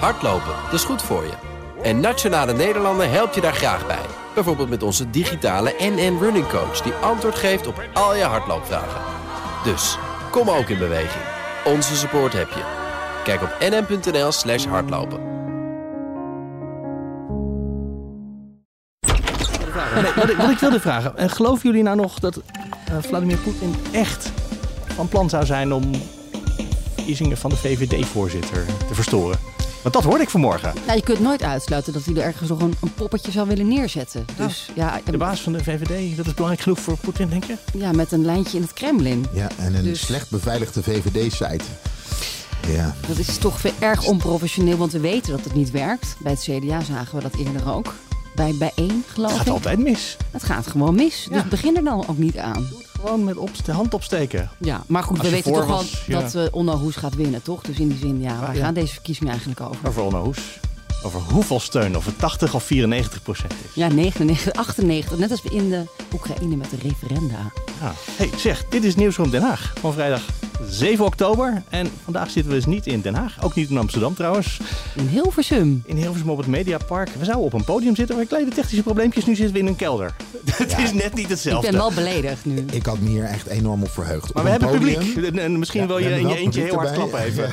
Hardlopen, dat is goed voor je. En Nationale Nederlanden helpt je daar graag bij. Bijvoorbeeld met onze digitale NN Running Coach... die antwoord geeft op al je hardloopvragen. Dus, kom ook in beweging. Onze support heb je. Kijk op nn.nl slash hardlopen. Wat, ik, ik wilde vragen, eh, geloven jullie nou nog dat eh, Vladimir Poetin echt van plan zou zijn om verkiezingen van de VVD-voorzitter te verstoren? Want dat hoorde ik vanmorgen. Nou, je kunt nooit uitsluiten dat hij er ergens nog een, een poppetje zou willen neerzetten. Dus ja, De baas van de VVD, dat is belangrijk genoeg voor Poetin, denk je? ja, met een lijntje in het Kremlin. Ja, en een Dus- slecht beveiligde VVD-site. Ja, Dat is toch weer erg onprofessioneel, want we weten dat het niet werkt. Bij het CDA zagen we dat eerder ook. Bij bijeen, geloof Het ik. gaat altijd mis. Het gaat gewoon mis. Ja. Dus begin er dan ook niet aan. Gewoon met op, de hand opsteken. Ja, maar goed, Als we weten toch wel ja. dat eh Onno Hoes gaat winnen, toch? Dus in die zin, ja, waar ja. gaan deze verkiezingen eigenlijk over? Over Onno Hoes. Over hoeveel steun? Of het 80 of 94 procent is. Ja, 99, 98, net als in de Oekraïne met de referenda. Ja. Hey, zeg, dit is Nieuwsroom Den Haag van vrijdag 7 oktober. En vandaag zitten we dus niet in Den Haag. Ook niet in Amsterdam trouwens. In Hilversum. In Hilversum op het Mediapark. We zouden op een podium zitten waar kleine technische probleempjes. Nu zitten we in een kelder. Het is net niet Ik hetzelfde. ben wel beledigd nu. ik had me hier echt enorm op verheugd. Maar Op we hebben podium- publiek. En, en misschien Ja, wil we je in je eentje heel hard erbij. klappen even.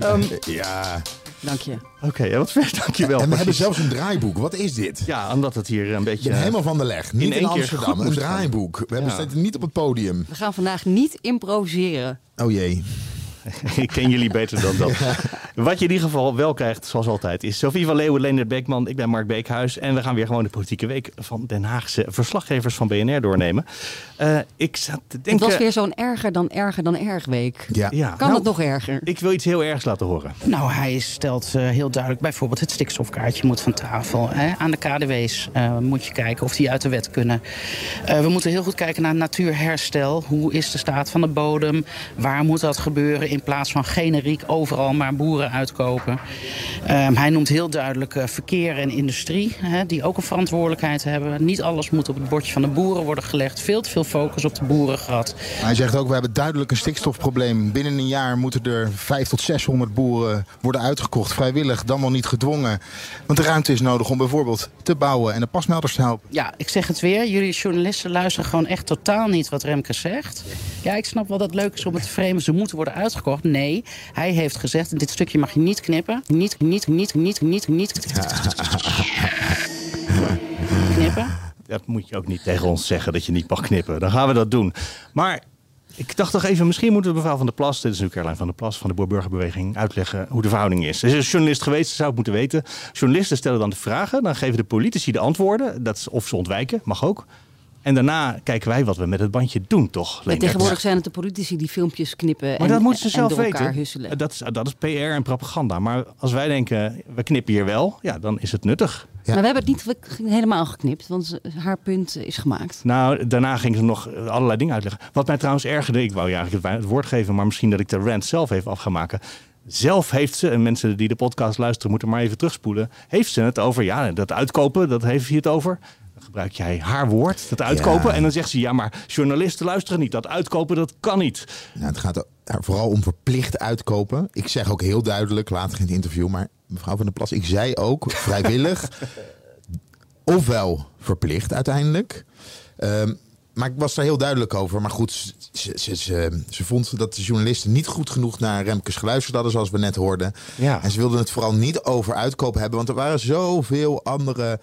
Ehm, Ja, Dank je. Oké, wat ver, dankjewel. en we hebben zelfs een draaiboek. Wat is dit? Ja, omdat het hier een Ik beetje... ben helemaal van de leg. Niet in in, Amsterdam. Een draaiboek. We hebben Ja. zitten niet op het podium. We gaan vandaag niet improviseren. Oh jee. Ik ken jullie beter dan dat. Wat je in ieder geval wel krijgt, zoals altijd, is Sofie van Leeuwen, Leendert Beekman. Ik ben Mark Beekhuis. En we gaan weer gewoon de politieke week van Den Haagse verslaggevers van BNR doornemen. Eh, ik zat te denken... Het was weer zo'n erger dan erger dan erg week. Ja. Ja, Kan nou, het nog erger? Ik wil iets heel ergs laten horen. Nou, hij stelt eh, heel duidelijk bijvoorbeeld het stikstofkaartje moet van tafel. Hè. Aan de KDW's eh, moet je kijken of die uit de wet kunnen. Eh, we moeten heel goed kijken naar natuurherstel. Hoe is de staat van de bodem? Waar moet dat gebeuren in plaats van generiek overal maar boeren uitkopen? Ehm, hij noemt heel duidelijk eh, verkeer en industrie, hè, die ook een verantwoordelijkheid hebben. Niet alles moet op het bordje van de boeren worden gelegd. Veel te veel focus op de boeren gehad. Hij zegt ook, we hebben duidelijk een stikstofprobleem. Binnen een jaar moeten er 500 tot 600 boeren worden uitgekocht. Vrijwillig, dan wel niet gedwongen. Want de ruimte is nodig om bijvoorbeeld te bouwen en de pasmelders te helpen. Ja, ik zeg het weer. Jullie journalisten luisteren gewoon echt totaal niet wat Remke zegt. Ja, ik snap wel dat het leuk is om het te framen. Ze moeten worden uitgekocht. Nee, hij heeft gezegd... en dit stukje mag je niet knippen. Niet, niet, niet, niet, niet, niet... Knippen. Dat moet je ook niet tegen ons zeggen dat je niet mag knippen. Dan gaan we dat doen. Maar ik dacht toch even, misschien moeten we mevrouw Van der Plas, dit is natuurlijk Caroline van der Plas van de Boerburgerbeweging, uitleggen hoe de verhouding is. Ze is een journalist geweest, ze zou het moeten weten. Journalisten stellen dan de vragen, dan geven de politici de antwoorden. Dat is of ze ontwijken, mag ook. En daarna kijken wij wat we met het bandje doen, toch? En tegenwoordig zijn het de politici die filmpjes knippen Maar en, dat moeten ze zelf weten. husselen. Dat is, dat is PR en propaganda. Maar als wij denken, we knippen hier wel, ja, dan is het nuttig. Ja. Maar we hebben het niet helemaal geknipt, want ze- haar punt is gemaakt. Nou, daarna ging ze nog allerlei dingen uitleggen. Wat mij trouwens ergerde, ik wou je eigenlijk het, het woord geven, maar misschien dat ik de rant zelf even af ga maken. Zelf heeft ze, en mensen die de podcast luisteren moeten maar even terugspoelen, heeft ze het over, ja, dat uitkopen, dat heeft hij het over. Dan gebruik jij haar woord, dat uitkopen. Ja. En dan zegt ze, ja, maar journalisten luisteren niet. Dat uitkopen, dat kan niet. Nou, het gaat er vooral om verplicht uitkopen. Ik zeg ook heel duidelijk, later in het interview, maar mevrouw van der Plas, ik zei ook vrijwillig, ofwel verplicht uiteindelijk. Ehm, maar ik was daar heel duidelijk over. Maar goed, ze, ze, ze, ze vond dat de journalisten niet goed genoeg naar Remkes geluisterd hadden, zoals we net hoorden. Ja. En ze wilden het vooral niet over uitkoop hebben, want er waren zoveel andere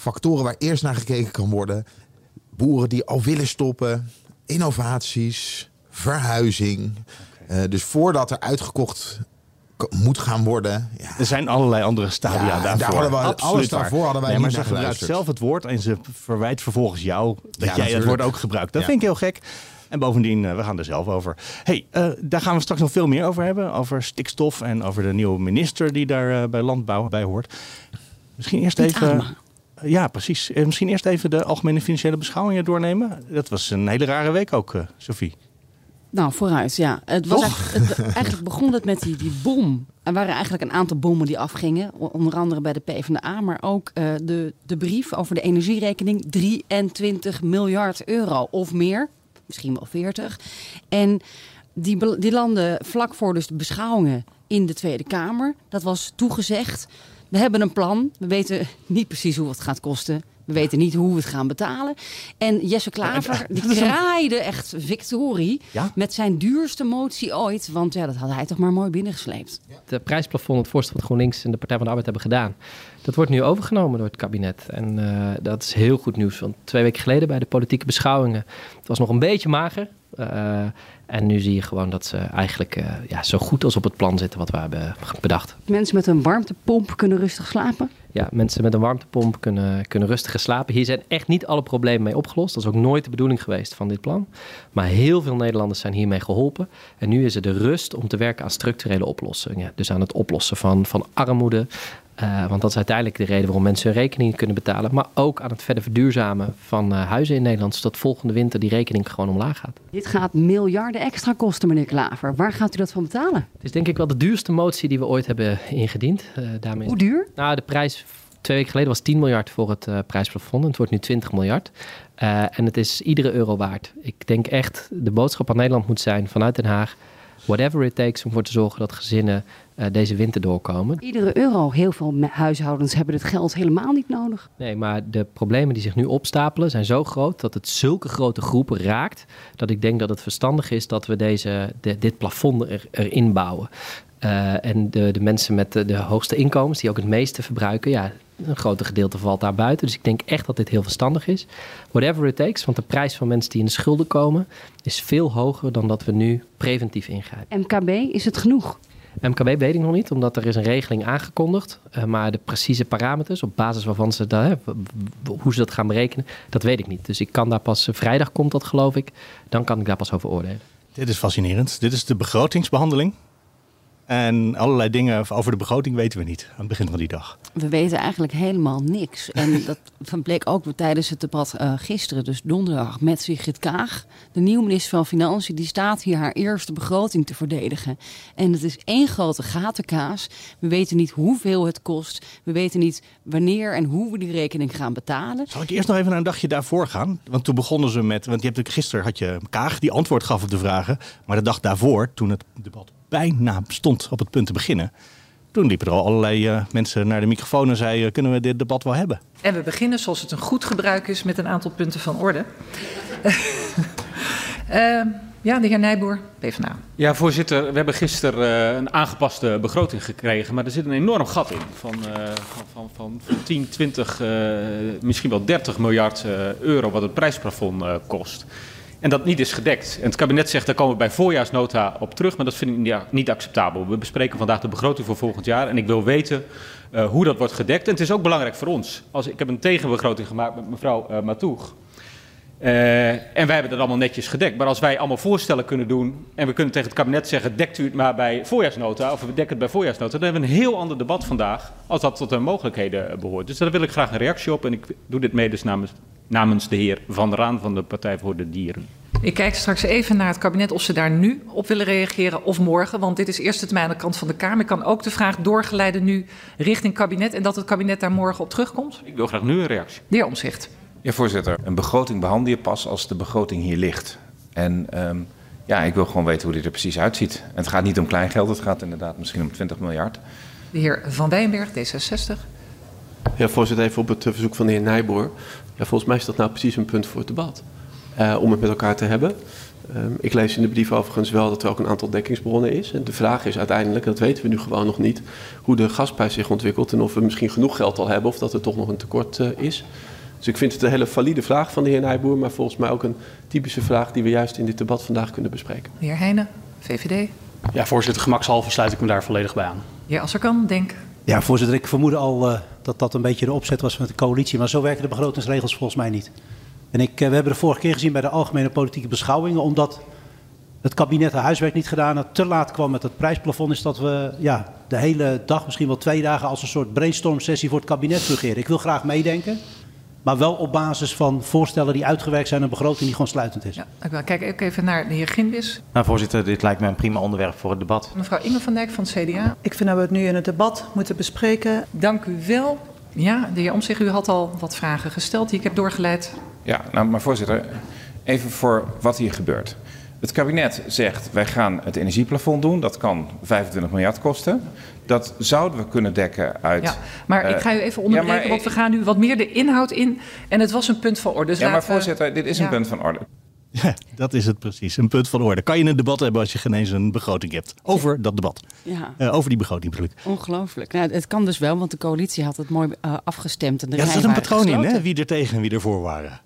factoren waar eerst naar gekeken kan worden. Boeren die al willen stoppen, innovaties, verhuizing. Eh, dus voordat er uitgekocht moet gaan worden. Ja, Er zijn allerlei andere stadia Ja, daarvoor. daar hadden we- Absoluut alles waar. daarvoor hadden wij nee, maar niet ze gebruikt zelf het woord en ze verwijt vervolgens jou dat jij het woord ook gebruikt. Dat Ja. vind ik heel gek. En bovendien, eh, we gaan er zelf over. hey, eh, daar gaan we straks nog veel meer over hebben. Over stikstof en over de nieuwe minister die daar bij Landbouw bij hoort. Misschien eerst Niet even... Ja, precies. Eh, Misschien eerst even de algemene financiële beschouwingen doornemen. Dat was een hele rare week ook, eh, Sophie. Nou, vooruit, ja. Het was eigenlijk, het, eigenlijk begon het met die, die bom. Er waren eigenlijk een aantal bommen die afgingen. Onder andere bij de PvdA, maar ook eh, de, de brief over de energierekening. 23 miljard euro of meer. Misschien wel 40. En die, die landen vlak voor dus de beschouwingen in de Tweede Kamer. Dat was toegezegd. We hebben een plan. We weten niet precies hoe het gaat kosten. We weten niet hoe we het gaan betalen. En Jesse Klaver, die kraaide echt victorie Ja? met zijn duurste motie ooit. Want ja, dat had hij toch maar mooi binnengesleept. Het prijsplafond, het voorstel wat GroenLinks en de Partij van de Arbeid hebben gedaan, dat wordt nu overgenomen door het kabinet. En eh, dat is heel goed nieuws. Want twee weken geleden bij de politieke beschouwingen, het was nog een beetje mager. Eh, en nu zie je gewoon dat ze eigenlijk eh, ja, zo goed als op het plan zitten wat we hebben bedacht. Mensen met een warmtepomp kunnen rustig slapen. Ja, mensen met een warmtepomp kunnen, kunnen rustiger slapen. Hier zijn echt niet alle problemen mee opgelost. Dat is ook nooit de bedoeling geweest van dit plan. Maar heel veel Nederlanders zijn hiermee geholpen. En nu is er de rust om te werken aan structurele oplossingen. Dus aan het oplossen van, van armoede. Eh, want dat is uiteindelijk de reden waarom mensen hun rekening kunnen betalen. Maar ook aan het verder verduurzamen van eh, huizen in Nederland. Zodat volgende winter die rekening gewoon omlaag gaat. Dit gaat miljarden extra kosten, meneer Klaver. Waar gaat u dat van betalen? Het is denk ik wel de duurste motie die we ooit hebben ingediend. Eh, daarmee Hoe duur? Nou, de prijs twee weken geleden was 10 miljard voor het eh, prijsplafond. En het wordt nu 20 miljard. En het is iedere euro waard. Ik denk echt, de boodschap aan Nederland moet zijn vanuit Den Haag. Whatever it takes om ervoor te zorgen dat gezinnen deze winter doorkomen. Iedere euro. Heel veel huishoudens hebben dit geld helemaal niet nodig. Nee, maar de problemen die zich nu opstapelen zijn zo groot dat het zulke grote groepen raakt. Dat ik denk dat het verstandig is dat we deze, de- dit plafond er, erin bouwen. Eh, en de, de mensen met de, de hoogste inkomens, die ook het meeste verbruiken, ja, een groter gedeelte valt daar buiten. Dus ik denk echt dat dit heel verstandig is. Whatever it takes, want de prijs van mensen die in de schulden komen is veel hoger dan dat we nu preventief ingrijpen. MKB, is het genoeg? MKB weet ik nog niet, omdat er is een regeling aangekondigd. Uh, maar de precieze parameters, op basis waarvan ze dat, hoe ze dat gaan berekenen, dat weet ik niet. Dus ik kan daar pas, vrijdag komt dat geloof ik, dan kan ik daar pas over oordelen. Dit is fascinerend. Dit is de begrotingsbehandeling. En allerlei dingen over de begroting weten we niet aan het begin van die dag. We weten eigenlijk helemaal niks. En dat bleek ook tijdens het debat uh, gisteren, dus donderdag, met Sigrid Kaag. De nieuwe minister van Financiën, die staat hier haar eerste begroting te verdedigen. En het is één grote gatenkaas. We weten niet hoeveel het kost. We weten niet wanneer en hoe we die rekening gaan betalen. Zal ik eerst nog even naar een dagje daarvoor gaan? Want toen begonnen ze met, want je hebt gisteren had je Kaag die antwoord gaf op de vragen. Maar de dag daarvoor, toen het debat bijna stond op het punt te beginnen. Toen liepen er al allerlei uh, mensen naar de microfoon en zeiden: uh, kunnen we dit debat wel hebben? En we beginnen, zoals het een goed gebruik is, met een aantal punten van orde. uh, ja, de heer Nijboer, PvdA. Ja, voorzitter, we hebben gisteren een aangepaste begroting gekregen, maar er zit een enorm gat in van, van, van, van, van 10, 20, misschien wel 30 miljard euro wat het prijsplafond kost. En dat niet is gedekt. En het kabinet zegt, daar komen we bij voorjaarsnota op terug, maar dat vind ik niet acceptabel. We bespreken vandaag de begroting voor volgend jaar en ik wil weten uh, hoe dat wordt gedekt. En het is ook belangrijk voor ons. Als, ik heb een tegenbegroting gemaakt met mevrouw uh, Matoeg. Uh, en wij hebben dat allemaal netjes gedekt. Maar als wij allemaal voorstellen kunnen doen en we kunnen tegen het kabinet zeggen, dekt u het maar bij voorjaarsnota, of we dekken het bij voorjaarsnota, dan hebben we een heel ander debat vandaag als dat tot de mogelijkheden behoort. Dus daar wil ik graag een reactie op en ik doe dit mede namens, namens de heer Van der Raan van de Partij voor de Dieren. Ik kijk straks even naar het kabinet of ze daar nu op willen reageren of morgen. Want dit is eerste termijn aan de kant van de Kamer. Ik kan ook de vraag doorgeleiden nu richting kabinet en dat het kabinet daar morgen op terugkomt. Ik wil graag nu een reactie. De heer Omzicht. Ja, voorzitter. Een begroting behandel je pas als de begroting hier ligt. En um, ja, ik wil gewoon weten hoe dit er precies uitziet. En het gaat niet om klein geld, het gaat inderdaad misschien om 20 miljard. De heer Van Wijnberg, D66. Ja, voorzitter, even op het verzoek van de heer Nijboer. Ja, volgens mij is dat nou precies een punt voor het debat. Uh, om het met elkaar te hebben. Um, ik lees in de brief overigens wel dat er ook een aantal dekkingsbronnen is. En de vraag is uiteindelijk, dat weten we nu gewoon nog niet, hoe de gasprijs zich ontwikkelt en of we misschien genoeg geld al hebben of dat er toch nog een tekort uh, is. Dus ik vind het een hele valide vraag van de heer Nijboer, maar volgens mij ook een typische vraag die we juist in dit debat vandaag kunnen bespreken. De heer Heijnen, VVD. Ja, voorzitter, gemakshalve sluit ik me daar volledig bij aan. De heer Asserkan, denk. Ja, voorzitter, ik vermoedde al uh, dat dat een beetje de opzet was van de coalitie, maar zo werken de begrotingsregels volgens mij niet. En ik, we hebben de vorige keer gezien bij de algemene politieke beschouwingen, omdat het kabinet haar huiswerk niet gedaan had, te laat kwam met het prijsplafond, is dat we ja, de hele dag, misschien wel twee dagen, als een soort brainstorm sessie voor het kabinet fungeren. Ik wil graag meedenken, maar wel op basis van voorstellen die uitgewerkt zijn en een begroting die gewoon sluitend is. Ja, dank u wel. Kijk ook even naar de heer Ginbis. Nou, voorzitter, dit lijkt me een prima onderwerp voor het debat. Mevrouw Inge van Dijk van het CDA. Ik vind dat we het nu in het debat moeten bespreken. Dank u wel. Ja, de heer Omtzigt, u had al wat vragen gesteld die ik heb doorgeleid. Ja, nou, maar voorzitter, even voor wat hier gebeurt. Het kabinet zegt, wij gaan het energieplafond doen. Dat kan 25 miljard kosten. Dat zouden we kunnen dekken uit... Ja, maar eh, ik ga u even onderbreken, ja, want we gaan nu wat meer de inhoud in. En het was een punt van orde. Dus ja, maar we- voorzitter, dit is een punt van orde. Ja, dat is het precies. Een punt van orde. Kan je een debat hebben als je geen eens een begroting hebt? Over dat debat. Ja. Eh, over die begroting bedoel ik. Ongelooflijk. Nou, het kan dus wel, want de coalitie had het mooi eh, afgestemd. En de Ja, er zit een patroon in, hè? Wie er tegen en wie er voor waren.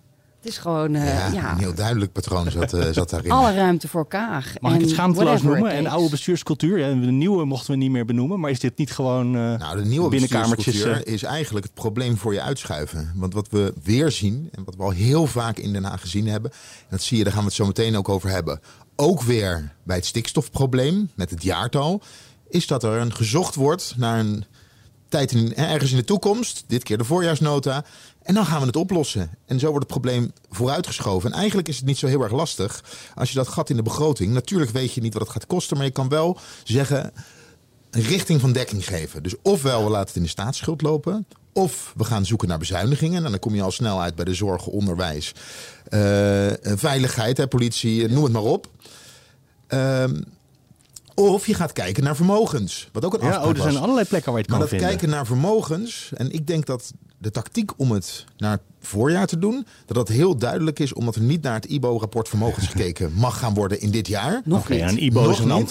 Het is gewoon eh, Ja, ja, een heel duidelijk patroon zat, eh, zat daarin. alle ruimte voor Kaag. Mag ik het En schaamteloos noemen? En oude bestuurscultuur. Ja, de nieuwe mochten we niet meer benoemen. Maar is dit niet gewoon eh Nou, de nieuwe binnenkamertjes? bestuurscultuur is eigenlijk het probleem voor je uitschuiven. Want wat we weer zien, en wat we al heel vaak in Den Haag gezien hebben... en dat zie je, daar gaan we het zo meteen ook over hebben... ook weer bij het stikstofprobleem, met het jaartal... is dat er een gezocht wordt naar een tijd in, ergens in de toekomst... dit keer de voorjaarsnota... En dan gaan we het oplossen. En zo wordt het probleem vooruitgeschoven. En eigenlijk is het niet zo heel erg lastig als je dat gat in de begroting. Natuurlijk weet je niet wat het gaat kosten, maar je kan wel zeggen een richting van dekking geven. Dus ofwel we laten het in de staatsschuld lopen, of we gaan zoeken naar bezuinigingen. En dan kom je al snel uit bij de zorg, onderwijs, eh, veiligheid, hè, politie, noem het maar op. Ehm, of je gaat kijken naar vermogens. Wat ook een Ja, oh, er zijn allerlei plekken waar je het Maar kan dat vinden. kijken naar vermogens. En ik denk dat de tactiek om het naar het voorjaar te doen. dat dat heel duidelijk is. omdat er niet naar het IBO-rapport vermogens gekeken mag gaan worden in dit jaar. Nog Oké, niet. en IBO is een Nee,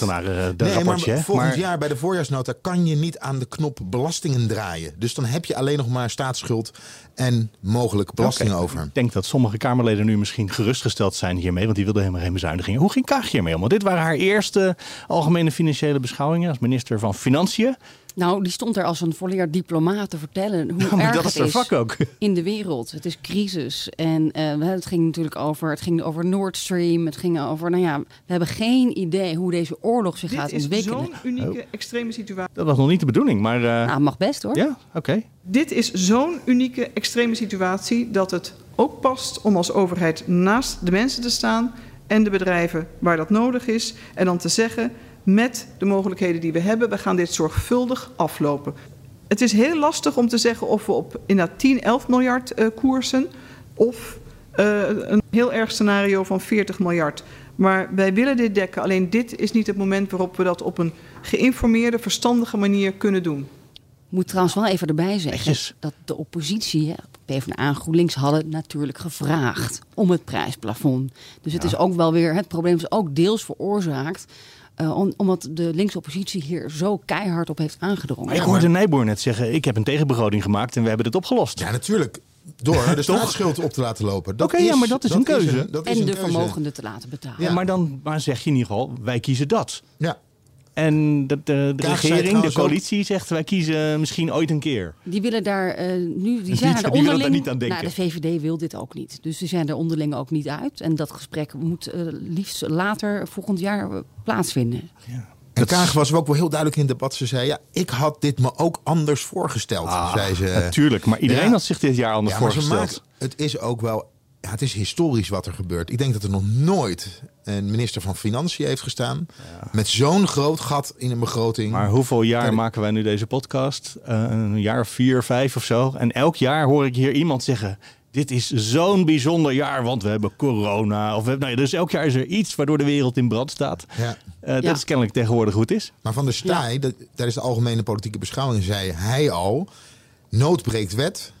hè? maar volgend Maar- jaar bij de voorjaarsnota. kan je niet aan de knop belastingen draaien. Dus dan heb je alleen nog maar staatsschuld. en mogelijk belasting over. Ik denk dat sommige Kamerleden nu misschien gerustgesteld zijn hiermee, want die wilden helemaal geen bezuinigingen. Hoe ging Kaag hiermee om? Want dit waren haar eerste algemene financiële beschouwingen als minister van Financiën. Nou, die stond er als een volleerd diplomaat te vertellen hoe maar erg dat het is haar vak ook. in de wereld. Het is crisis. En eh, het ging natuurlijk over, het ging over Nord Stream. Het ging over, nou ja, we hebben geen idee hoe deze oorlog zich gaat Dit is ontwikkelen. zo'n unieke, extreme situatie. Dat was nog niet de bedoeling, maar... eh, Nou, mag best hoor. Ja, oké. Dit is zo'n unieke, extreme situatie dat het ook past om als overheid naast de mensen te staan en de bedrijven waar dat nodig is. En dan te zeggen, met de mogelijkheden die we hebben, we gaan dit zorgvuldig aflopen. Het is heel lastig om te zeggen of we op inderdaad 10, 11 miljard eh, koersen of eh, een heel erg scenario van 40 miljard. Maar wij willen dit dekken. Alleen dit is niet het moment waarop we dat op een geïnformeerde, verstandige manier kunnen doen. Ik moet trouwens wel even erbij zeggen dat de oppositie, hè, PvdA en GroenLinks, hadden natuurlijk gevraagd om het prijsplafond. Dus het is ook wel weer, het probleem is ook deels veroorzaakt. Eh, om- omdat de linkse oppositie hier zo keihard op heeft aangedrongen. Maar ik hoorde Nijboer net zeggen, ik heb een tegenbegroting gemaakt en we hebben dit opgelost. Ja, natuurlijk. Door de Toch? staatsschuld op te laten lopen. Dat Oké, ja, maar dat is een keuze. dat is en een de keuze. vermogenden te laten betalen. Ja, maar dan maar zeg je in ieder geval, wij kiezen dat. Ja. En de, regering, de ook- coalitie zegt, wij kiezen misschien ooit een keer. Die willen daar eh, nu, die zijn er die willen onderling. daar niet aan denken. Nou, de VVD wil dit ook niet. Dus die zijn er onderling ook niet uit. En dat gesprek moet eh, liefst later volgend jaar eh, plaatsvinden. En Kaag was ook wel heel duidelijk in het debat. Ze zei, ja, ik had dit me ook anders voorgesteld, zei ze. Natuurlijk, maar iedereen Ja. had zich dit jaar anders Ja, maar ze voorgesteld. maakt- het is ook wel, ja, het is historisch wat er gebeurt. Ik denk dat er nog nooit een minister van Financiën heeft gestaan met zo'n groot gat in een begroting. Maar hoeveel jaar maken wij nu deze podcast? Eh, een jaar of vier, vijf of zo. En elk jaar hoor ik hier iemand zeggen... dit is zo'n bijzonder jaar, want we hebben corona. Of we, nou ja, dus elk jaar is er iets waardoor de wereld in brand staat. Ja. Eh, dat Ja. is kennelijk tegenwoordig hoe het is. Maar Van der Staaij, dat- tijdens de algemene politieke beschouwing, zei hij al: nood breekt wet.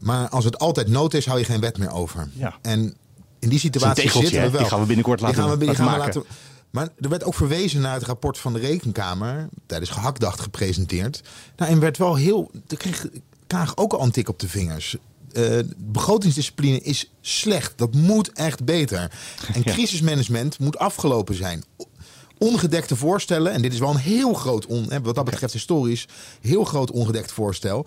Maar als het altijd nood is, hou je geen wet meer over. Ja. En in die situatie tegeltje, zitten we wel. Die gaan we binnenkort Die laten- gaan we, die laten gaan we maken. Maar er werd ook verwezen naar het rapport van de Rekenkamer. Tijdens Gehaktdag gepresenteerd. Nou, en werd wel heel. Er kreeg Kaag ook al een tik op de vingers. Eh, begrotingsdiscipline is slecht. Dat moet echt beter. En crisismanagement moet afgelopen zijn. Ongedekte voorstellen, en dit is wel een heel groot, on, wat dat betreft historisch, heel groot ongedekt voorstel.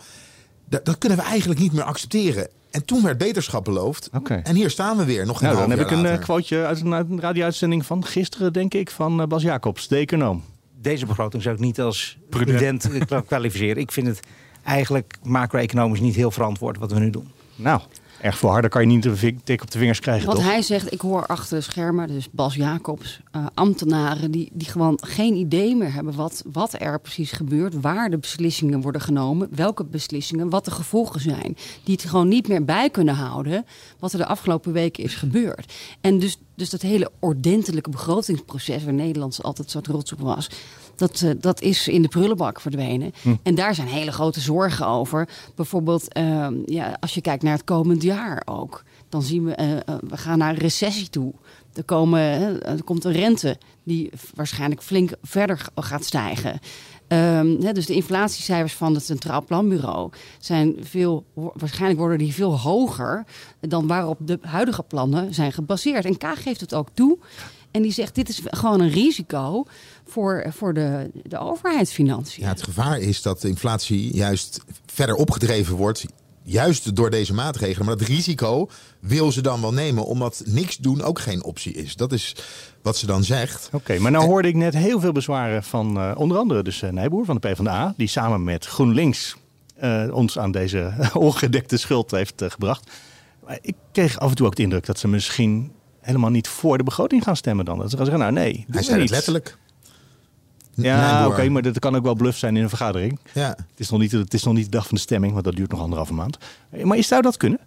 Dat, dat kunnen we eigenlijk niet meer accepteren. En toen werd beterschap beloofd. En hier staan we weer, nog geen Nou, dan heb ik een eh, quoteje uit een, uit een radio-uitzending van gisteren, denk ik, van eh, Bas Jacobs, de econoom. Deze begroting zou ik niet als prudent eh, kwalificeren. Ik vind het eigenlijk macro-economisch niet heel verantwoord wat we nu doen. Nou, erg veel harder kan je niet een tik op de vingers krijgen, Wat toch? hij zegt, ik hoor achter de schermen, dus Bas Jacobs, eh, ambtenaren die, die gewoon geen idee meer hebben wat, wat er precies gebeurt, waar de beslissingen worden genomen, welke beslissingen, wat de gevolgen zijn. Die het gewoon niet meer bij kunnen houden wat er de afgelopen weken is gebeurd. En dus Dus dat hele ordentelijke begrotingsproces, waar Nederland altijd zo trots op was, dat, eh, dat is in de prullenbak verdwenen. Hm. En daar zijn hele grote zorgen over. Bijvoorbeeld, ehm, ja, als je kijkt naar het komend jaar ook, dan zien we, eh, we gaan naar een recessie toe. Er, komen, er komt een rente die waarschijnlijk flink verder gaat stijgen. Ehm, dus de inflatiecijfers van het Centraal Planbureau zijn veel, waarschijnlijk worden die veel hoger dan waarop de huidige plannen zijn gebaseerd. En Kaag geeft het ook toe. En die zegt: dit is gewoon een risico voor, voor de, de overheidsfinanciën. Ja, het gevaar is dat de inflatie juist verder opgedreven wordt. Juist door deze maatregelen. Maar dat risico wil ze dan wel nemen. Omdat niks doen ook geen optie is. Dat is wat ze dan zegt. Oké, maar nou hoorde ik net heel veel bezwaren van eh, onder andere dus uh, Nijboer van de PvdA. Die samen met GroenLinks eh, ons aan deze ongedekte schuld heeft eh, gebracht. Maar ik kreeg af en toe ook de indruk dat ze misschien helemaal niet voor de begroting gaan stemmen dan. Dat ze gaan zeggen, nou nee. Hij zei het letterlijk. Ja, oké, maar dat kan ook wel bluff zijn in een vergadering. Ja. Het, is nog niet, het is nog niet de dag van de stemming, want dat duurt nog anderhalve maand. Maar is zou dat kunnen?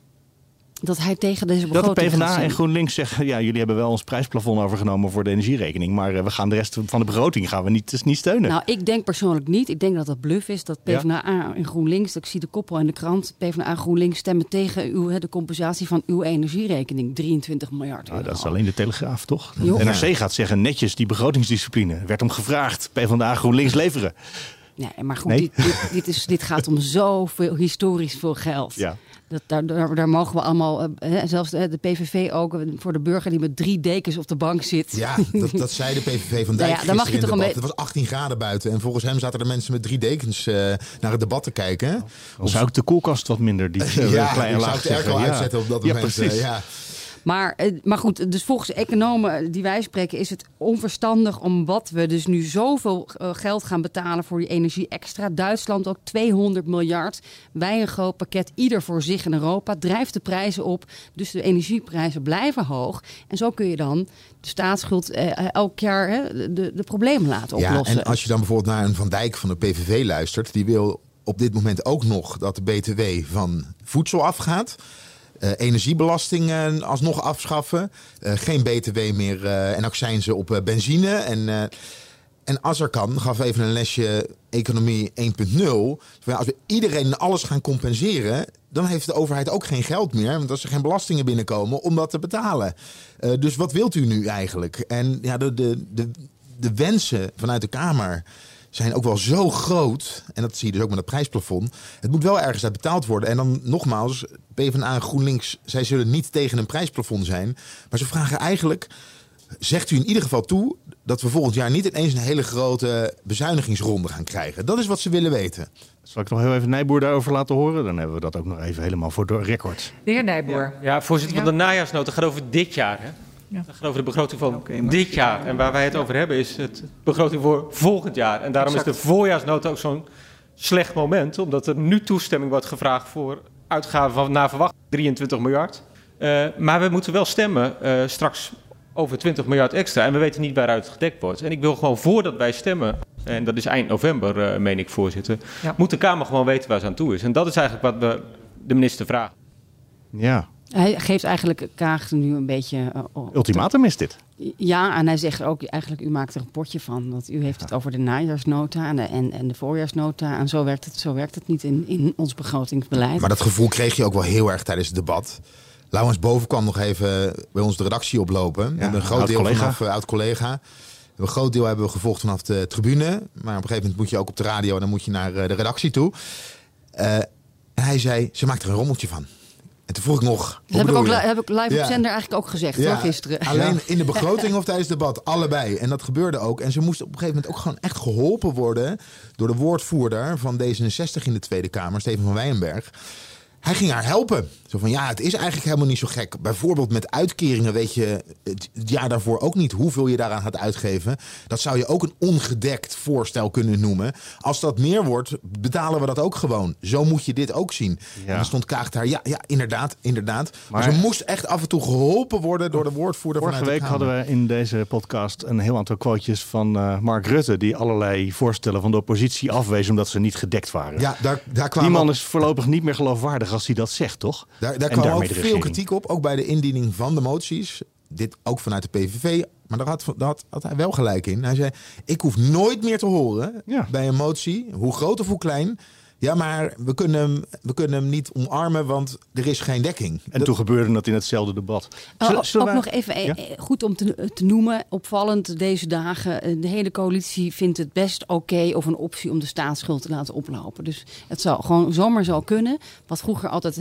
Dat hij tegen deze Dat de begroting PvdA en. GroenLinks zeggen, ja, jullie hebben wel ons prijsplafond overgenomen voor de energierekening, maar eh, we gaan de rest van de begroting gaan we niet, dus niet steunen. Nou, ik denk persoonlijk niet. Ik denk dat dat bluff is. Dat Ja? PvdA en GroenLinks, ik zie de koppel in de krant. PvdA en GroenLinks stemmen tegen uw, de compensatie van uw energierekening. 23 miljard euro. Nou, dat is alleen de Telegraaf, toch? Jo. NRC gaat zeggen netjes die begrotingsdiscipline. Werd om gevraagd, PvdA GroenLinks leveren. Nee, maar goed, Nee? Dit, dit, dit, is, dit gaat om zoveel historisch veel geld. Ja. Dat, daar, daar, daar mogen we allemaal, eh, hè, zelfs de, de PVV ook, eh, voor de burger die met drie dekens op de bank zit. Ja, dat, dat zei de PVV van Nou Dijk ja, dan mag je gisteren in toch het een debat. Het was 18 graden buiten. En volgens hem zaten er mensen met drie dekens eh, naar het debat te kijken. Dan zou ik de koelkast wat minder die eh, ja, klein ik laag zou het zeggen. wel Ja. uitzetten op dat Ja, moment. precies. eh, ja. Maar, eh, maar goed, dus volgens de economen die wij spreken, is het onverstandig om wat we dus nu zoveel eh, geld gaan betalen voor die energie extra. Duitsland ook 200 miljard. Wij een groot pakket, ieder voor zich in Europa. Drijft de prijzen op. Dus de energieprijzen blijven hoog. En zo kun je dan de staatsschuld eh, elk jaar hè, de, de problemen laten Ja, oplossen. en als je dan bijvoorbeeld naar een Van Dijk van de PVV luistert, die wil op dit moment ook nog dat de BTW van voedsel afgaat. Eh, energiebelasting eh, alsnog afschaffen. Eh, geen BTW meer en accijnzen op benzine. En, en als er kan, gaf even een lesje economie 1.0. Van ja, Als we iedereen alles gaan compenseren, dan heeft de overheid ook geen geld meer. Want als er geen belastingen binnenkomen om dat te betalen. Dus wat wilt u nu eigenlijk? En ja, de, de, de, de wensen vanuit de Kamer zijn ook wel zo groot. En dat zie je dus ook met het prijsplafond. Het moet wel ergens uit betaald worden. En dan nogmaals, PvdA en GroenLinks, zij zullen niet tegen een prijsplafond zijn. Maar ze vragen eigenlijk, zegt u in ieder geval toe... dat we volgend jaar niet ineens een hele grote bezuinigingsronde gaan krijgen. Dat is wat ze willen weten. Zal ik nog heel even Nijboer daarover laten horen? Dan hebben we dat ook nog even helemaal voor de record. De heer Nijboer. Ja, voorzitter, van de najaarsnota gaat over dit jaar. Hè? Ja. Dat gaat over de begroting van dit jaar. En waar wij het over hebben is het begroting voor volgend jaar. En daarom is de voorjaarsnota ook zo'n slecht moment. Omdat er nu toestemming wordt gevraagd voor uitgaven van naar verwachting 23 miljard. Eh, maar we moeten wel stemmen eh, straks over 20 miljard extra. En we weten niet waaruit het gedekt wordt. En ik wil gewoon voordat wij stemmen, en dat is eind november, eh, meen ik voorzitter, Ja. moet de Kamer gewoon weten waar ze aan toe is. En dat is eigenlijk wat we de minister vragen. Ja, Hij geeft eigenlijk Kaag nu een beetje... eh, op- ultimatum is dit. Ja, en hij zegt ook eigenlijk, u maakt er een potje van. Want u heeft het over de najaarsnota en de, en, en de voorjaarsnota. En zo werkt het, zo werkt het niet in, in ons begrotingsbeleid. Maar dat gevoel kreeg je ook wel heel erg tijdens het debat. Laurens Boven kwam nog even bij ons de redactie oplopen. een groot deel oud-collega. vanaf uh, oud-collega. Een groot deel hebben we gevolgd vanaf de tribune. Maar op een gegeven moment moet je ook op de radio en dan moet je naar uh, de redactie toe. Uh, en hij zei, ze maakt er een rommeltje van. En toen vroeg ik nog. Dat heb ik, ook, heb ik live ja. op zender eigenlijk ook gezegd ja, hoor, gisteren. Alleen ja. in de begroting of tijdens het debat, allebei. En dat gebeurde ook. En ze moesten op een gegeven moment ook gewoon echt geholpen worden door de woordvoerder van D66 in de Tweede Kamer, Steven van Wijnberg. Hij ging haar helpen. Zo van ja, het is eigenlijk helemaal niet zo gek. Bijvoorbeeld met uitkeringen weet je het jaar daarvoor ook niet hoeveel je daaraan gaat uitgeven. Dat zou je ook een ongedekt voorstel kunnen noemen. Als dat meer wordt, betalen we dat ook gewoon. Zo moet je dit ook zien. Ja. En dan stond Kaag daar, ja, ja inderdaad, inderdaad. Maar, maar, ze moest echt af en toe geholpen worden door de woordvoerder Vorige vanuit week hadden we in deze podcast een heel aantal quotejes van uh, Mark Rutte... die allerlei voorstellen van de oppositie afwezen omdat ze niet gedekt waren. Ja, daar, daar kwam Die man is voorlopig niet meer geloofwaardig als hij dat zegt, toch? Daar, daar kwam ook veel kritiek op, ook bij de indiening van de moties. dit ook vanuit de PVV, maar daar had, daar had, had hij wel gelijk in. Hij zei, ik hoef nooit meer te horen bij een motie, hoe groot of hoe klein... Ja, maar we kunnen, hem, we kunnen hem niet omarmen, want er is geen dekking. En toen gebeurde dat in hetzelfde debat. Zullen- ook nog even eh, Ja? eh, goed om te, te noemen, opvallend deze dagen. eh, De hele coalitie vindt het best oké of een optie om de staatsschuld te laten oplopen. Dus het zou gewoon zomaar zo kunnen. Wat vroeger altijd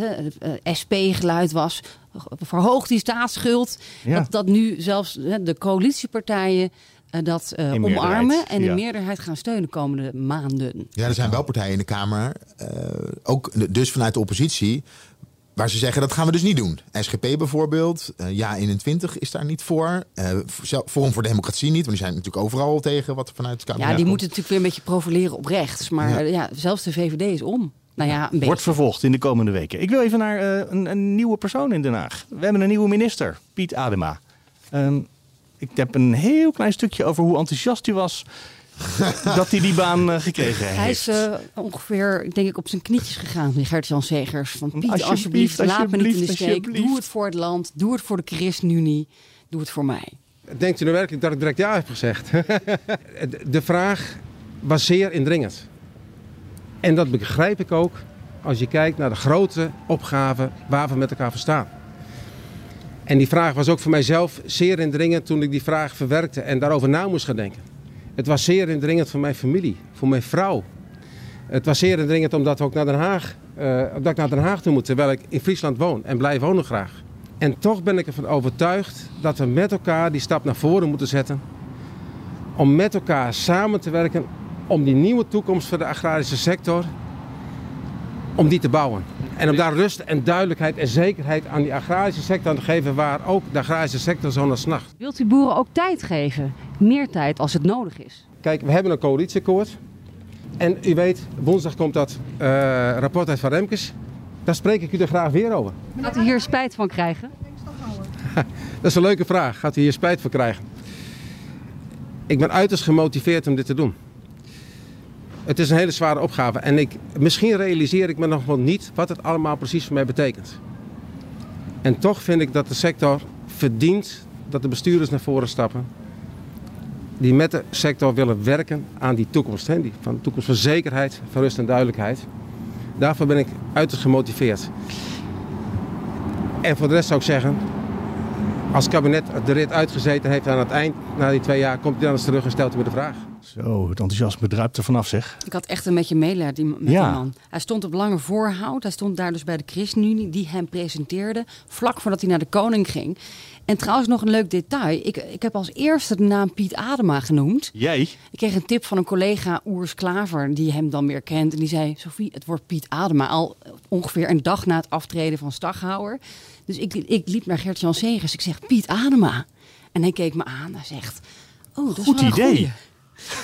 SP-geluid was. Verhoog die staatsschuld. Ja. Dat, dat nu zelfs hè, de coalitiepartijen eh, dat eh, In meerderheid, omarmen en in ja. meerderheid gaan steunen komende maanden. Ja, er zijn wel partijen in de Kamer, eh, ook de- dus vanuit de oppositie, waar ze zeggen dat gaan we dus niet doen. SGP bijvoorbeeld, eh, Ja 21 is daar niet voor. Eh, Forum voor Democratie niet, want die zijn natuurlijk overal tegen wat er vanuit het kabinet Ja, die komt. moeten natuurlijk weer een beetje profileren op rechts. Maar Ja. eh, ja, zelfs de VVD is om. Nou ja, een beetje. Wordt vervolgd in de komende weken. Ik wil even naar eh, een, een nieuwe persoon in Den Haag. We hebben een nieuwe minister, Piet Adema. Ehm, ik heb een heel klein stukje over hoe enthousiast hij was dat hij die baan eh, gekregen heeft. Hij is eh, ongeveer, denk ik, op zijn knietjes gegaan, die Gert-Jan Segers. Van Piet, Alsjeblieft, alsjeblieft, laat me niet in de steek. alsjeblieft. Doe het voor het land, doe het voor de ChristenUnie, doe het voor mij. Denkt u nou werkelijk dat ik direct ja heb gezegd? de vraag was zeer indringend. En dat begrijp ik ook als je kijkt naar de grote opgave waar we met elkaar voor staan. En die vraag was ook voor mijzelf zeer indringend toen ik die vraag verwerkte en daarover na moest gaan denken. Het was zeer indringend voor mijn familie, voor mijn vrouw. Het was zeer indringend omdat, we ook naar Den Haag, eh, dat ik naar Den Haag toe moet, terwijl ik in Friesland woon en blijf wonen graag. En toch ben ik ervan overtuigd dat we met elkaar die stap naar voren moeten zetten. Om met elkaar samen te werken om die nieuwe toekomst voor de agrarische sector, om die te bouwen. En om daar rust en duidelijkheid en zekerheid aan die agrarische sector aan te geven waar ook de agrarische sector zo naar snacht. Wilt u boeren ook tijd geven? Meer tijd als het nodig is. Kijk, we hebben een coalitieakkoord. En u weet, woensdag komt dat eh, rapport uit van Remkes. Daar spreek ik u er graag weer over. Gaat u hier spijt van krijgen? Dat is een leuke vraag. Gaat u hier spijt van krijgen? Ik ben uiterst gemotiveerd om dit te doen. Het is een hele zware opgave. En ik, misschien realiseer ik me nog wel niet wat het allemaal precies voor mij betekent. En toch vind ik dat de sector verdient dat de bestuurders naar voren stappen. Die met de sector willen werken aan die toekomst. Hè? Die, van toekomst van zekerheid, van rust en duidelijkheid. Daarvoor ben ik uiterst gemotiveerd. En voor de rest zou ik zeggen, als kabinet de rit uitgezeten heeft aan het eind, na die twee jaar, komt hij dan eens terug en stelt hij me de vraag. Zo, het enthousiasme druipt er vanaf zeg. Ik had echt een beetje medelijden die- met Ja. die man. Hij stond op lange voorhoud. Hij stond daar dus bij de ChristenUnie die hem presenteerde. Vlak voordat hij naar de koning ging. En trouwens nog een leuk detail. Ik, ik heb als eerste de naam Piet Adema genoemd. Jij? Ik kreeg een tip van een collega, Oers Klaver, die hem dan weer kent. En die zei, Sophie, het wordt Piet Adema. Al ongeveer een dag na het aftreden van Staghouwer. Dus ik, ik liep naar Gert-Jan Segers. Ik zeg, Piet Adema. En hij keek me aan. Hij zegt, oh, dat is Goed idee. goeie.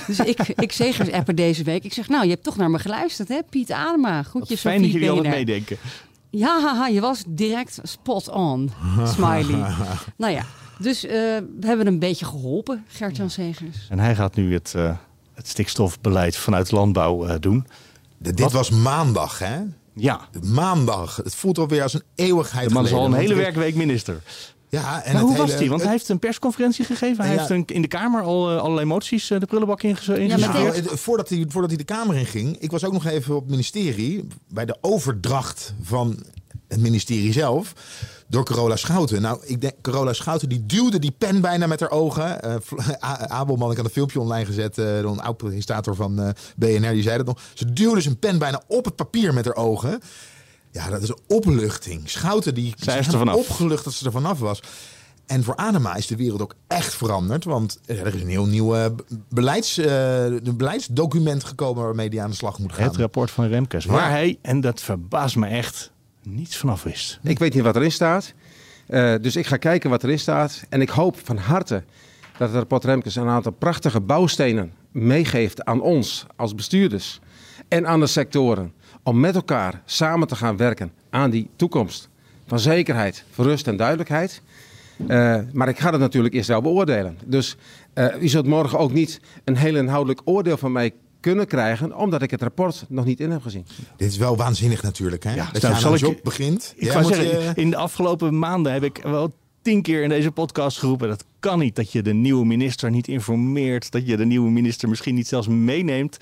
Dus ik, ik Segers appen deze week. Ik zeg, nou, je hebt toch naar me geluisterd, hè? Piet Adema. Groetjes, Fijn dat jullie altijd meedenken. Ja, haha, je was direct spot on. Smiley. nou ja, dus eh, we hebben een beetje geholpen, Gert-Jan Segers. En hij gaat nu het, eh, het stikstofbeleid vanuit landbouw eh, doen. Dit was maandag, hè? Ja. Maandag. Het voelt alweer als een eeuwigheid De man is al een hele er werkweek minister. Ja, en maar het hoe was hij? Want het- hij heeft een persconferentie gegeven. Hij Ja. heeft een, in de Kamer al eh, allerlei moties eh, de prullenbak ingeze- ingestuurd. Nou, voordat, hij, voordat hij de Kamer in ging, ik was ook nog even op het ministerie bij de overdracht van het ministerie zelf door Carola Schouten. Nou, ik denk Carola Schouten die duwde die pen bijna met haar ogen. A- Abelman, ik had een filmpje online gezet, eh, door een oud presentator van eh, BNR, die zei dat nog. Ze duwde zijn pen bijna op het papier met haar ogen. Ja, dat is een opluchting. Schouten die Zij is er vanaf. opgelucht dat ze er vanaf was. En voor Adema is de wereld ook echt veranderd. Want er is een heel nieuw eh, beleids, eh, een beleidsdocument gekomen waarmee hij aan de slag moet gaan. Het rapport van Remkes. Waar hij, en dat verbaast me echt, niets vanaf wist. Ik weet niet wat erin staat. Eh, dus ik ga kijken wat erin staat. En ik hoop van harte dat het rapport Remkes een aantal prachtige bouwstenen meegeeft aan ons als bestuurders en aan de sectoren. Om met elkaar samen te gaan werken aan die toekomst van zekerheid, van rust en duidelijkheid. Eh, maar ik ga het natuurlijk eerst wel beoordelen. Dus eh, u zult morgen ook niet een heel inhoudelijk oordeel van mij kunnen krijgen, omdat ik het rapport nog niet in heb gezien. Dit is wel waanzinnig natuurlijk. Hè? dat je nou, aan zal een ik- job begint. Ik zeggen, je- in de afgelopen maanden heb ik wel tien keer in deze podcast geroepen. Dat kan niet dat je de nieuwe minister niet informeert. Dat je de nieuwe minister misschien niet zelfs meeneemt.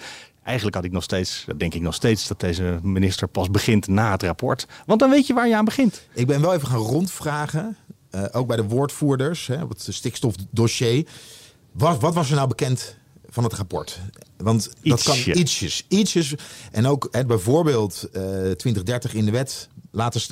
Eigenlijk had ik nog steeds, dat denk ik nog steeds, dat deze minister pas begint na het rapport. Want dan weet je waar je aan begint. Ik ben wel even gaan rondvragen, eh, ook bij de woordvoerders, hè, op het stikstofdossier. Wat, wat was er nou bekend van het rapport? Want dat Ietsje. kan ietsjes, ietsjes. En ook hè, bijvoorbeeld eh 2030 in de wet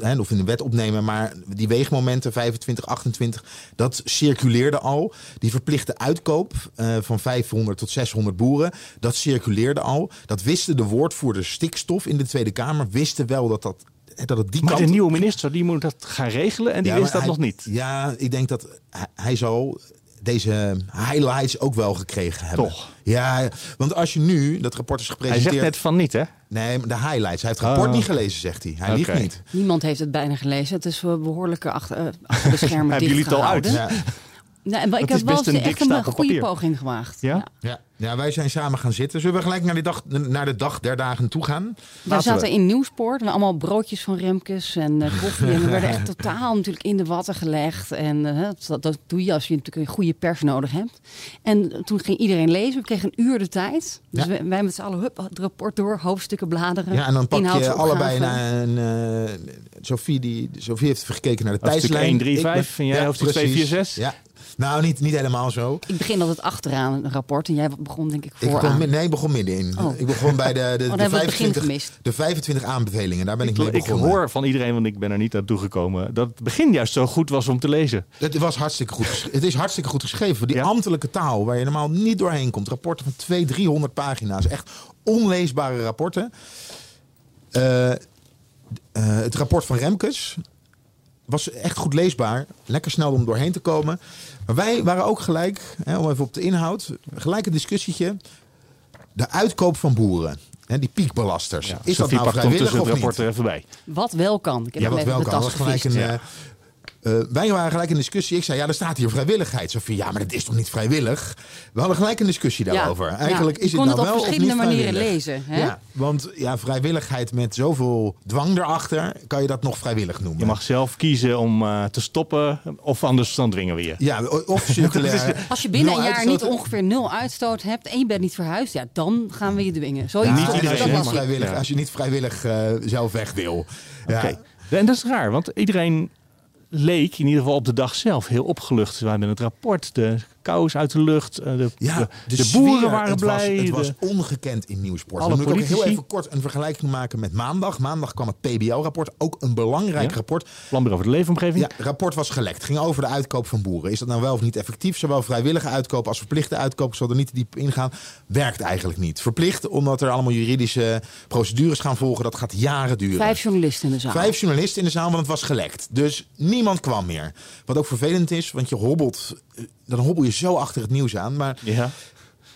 hè, of in de wet opnemen, maar die weegmomenten 25, 28, dat circuleerde al. Die verplichte uitkoop eh, van 500 tot 600 boeren, dat circuleerde al. Dat wisten de woordvoerders stikstof in de Tweede Kamer, wisten wel dat dat dat het die Maar kant de nieuwe minister die moet dat gaan regelen en die ja, wist dat hij- nog niet. Ja, ik denk dat hij, hij zal deze highlights ook wel gekregen hebben. Toch? Ja, want als je nu, dat rapport is Hij gepresenteerd... zegt net van niet, hè? Nee, de highlights. Hij heeft het rapport Oh. niet gelezen, zegt hij. Hij liegt Oké. niet. Niemand heeft het bijna gelezen. Het is wel behoorlijke achter, achter de schermen Hebben jullie het al uit? Ja. Nee, maar ik heb wel een echt een goede papier. poging gemaakt. Ja? Ja. ja, wij zijn samen gaan zitten. Zullen we gelijk naar de dag, naar de dag der dagen toe gaan? Daar zaten in Nieuwspoort en allemaal broodjes van Remkes en eh, koffie. En we werden echt totaal natuurlijk in de watten gelegd. En eh, dat, dat doe je als je natuurlijk een goede pers nodig hebt. En toen ging iedereen lezen. We kregen een uur de tijd. Dus Ja. wij, wij met z'n allen hup, het rapport door, hoofdstukken bladeren. Ja, en dan pak je allebei naar een... eh, Sophie, die, Sophie heeft gekeken naar de tijdslijn. 1, 3, Ik ben- 5 en jij hoofdstuk 2, 4, 6? Ja. Nou, niet, niet helemaal zo. Ik begin altijd achteraan een rapport en jij begon denk ik Ik vooraan. begon, mi- nee, ik begon middenin. Oh. Ik begon bij de, de, Oh, de, hebben we het begin 25, gemist. de 25 aanbevelingen. Daar ben ik, Ik, mee ik hoor van iedereen, want ik ben er niet aan toegekomen, dat het begin juist zo goed was om te lezen. Het was hartstikke goed. Het is hartstikke goed geschreven. Die ambtelijke taal waar je normaal niet doorheen komt. Rapporten van 200, 300 pagina's. Echt onleesbare rapporten. Eh, eh, het rapport van Remkes was echt goed leesbaar. Lekker snel om doorheen te komen. Maar wij waren ook gelijk, hè, om even op de inhoud, gelijk een discussietje. De uitkoop van boeren. Hè, die piekbelasters. is dat nou vrijwillig of het niet? rapport er even bij. Wat wel kan. Ik heb Ja, wat wel kan. Dat was gelijk een, Ja. Eh, wij waren gelijk in discussie. Ik zei, ja, er staat hier vrijwilligheid. Zo van, ja, maar dat is toch niet vrijwillig? We hadden gelijk een discussie daarover. ja. Eigenlijk Je is het nou het op wel of niet verschillende manieren lezen, hè? Ja, want ja, vrijwilligheid met zoveel dwang erachter, kan je dat nog vrijwillig noemen. Je mag zelf kiezen om eh, te stoppen of anders dan dringen we je. Ja, of circulair. Als je binnen een jaar uitstoot- niet ongeveer nul uitstoot hebt en je bent niet verhuisd, ja, dan gaan we je dwingen. Zoiets Ja, stond- als, dat je niet het. vrijwillig, Ja. als je niet vrijwillig eh, zelf weg wil. Ja. Oké. En dat is raar, want iedereen leek in ieder geval op de dag zelf heel opgelucht. We hebben het rapport, de kous uit de lucht, eh, de, Ja, de, de, de sfeer, boeren waren het blij. Was, het was ongekend in Nieuwsport. Alle Dan moet ik ook heel even kort een vergelijking maken met maandag. Maandag kwam het PBL-rapport, ook een belangrijk Ja. rapport. Planbureau voor de leefomgeving. Ja, het rapport was gelekt. ging over de uitkoop van boeren. Is dat nou wel of niet effectief? Zowel vrijwillige uitkoop als verplichte uitkoop. Ik zal er niet te diep ingaan. Werkt eigenlijk niet. Verplicht, omdat er allemaal juridische procedures gaan volgen. Dat gaat jaren duren. Vijf journalisten in de zaal. Vijf journalisten in de zaal, want het was gelekt. Dus niemand kwam meer. Wat ook vervelend is, want je hobbelt... Dan hobbel je zo achter het nieuws aan. Maar Ja.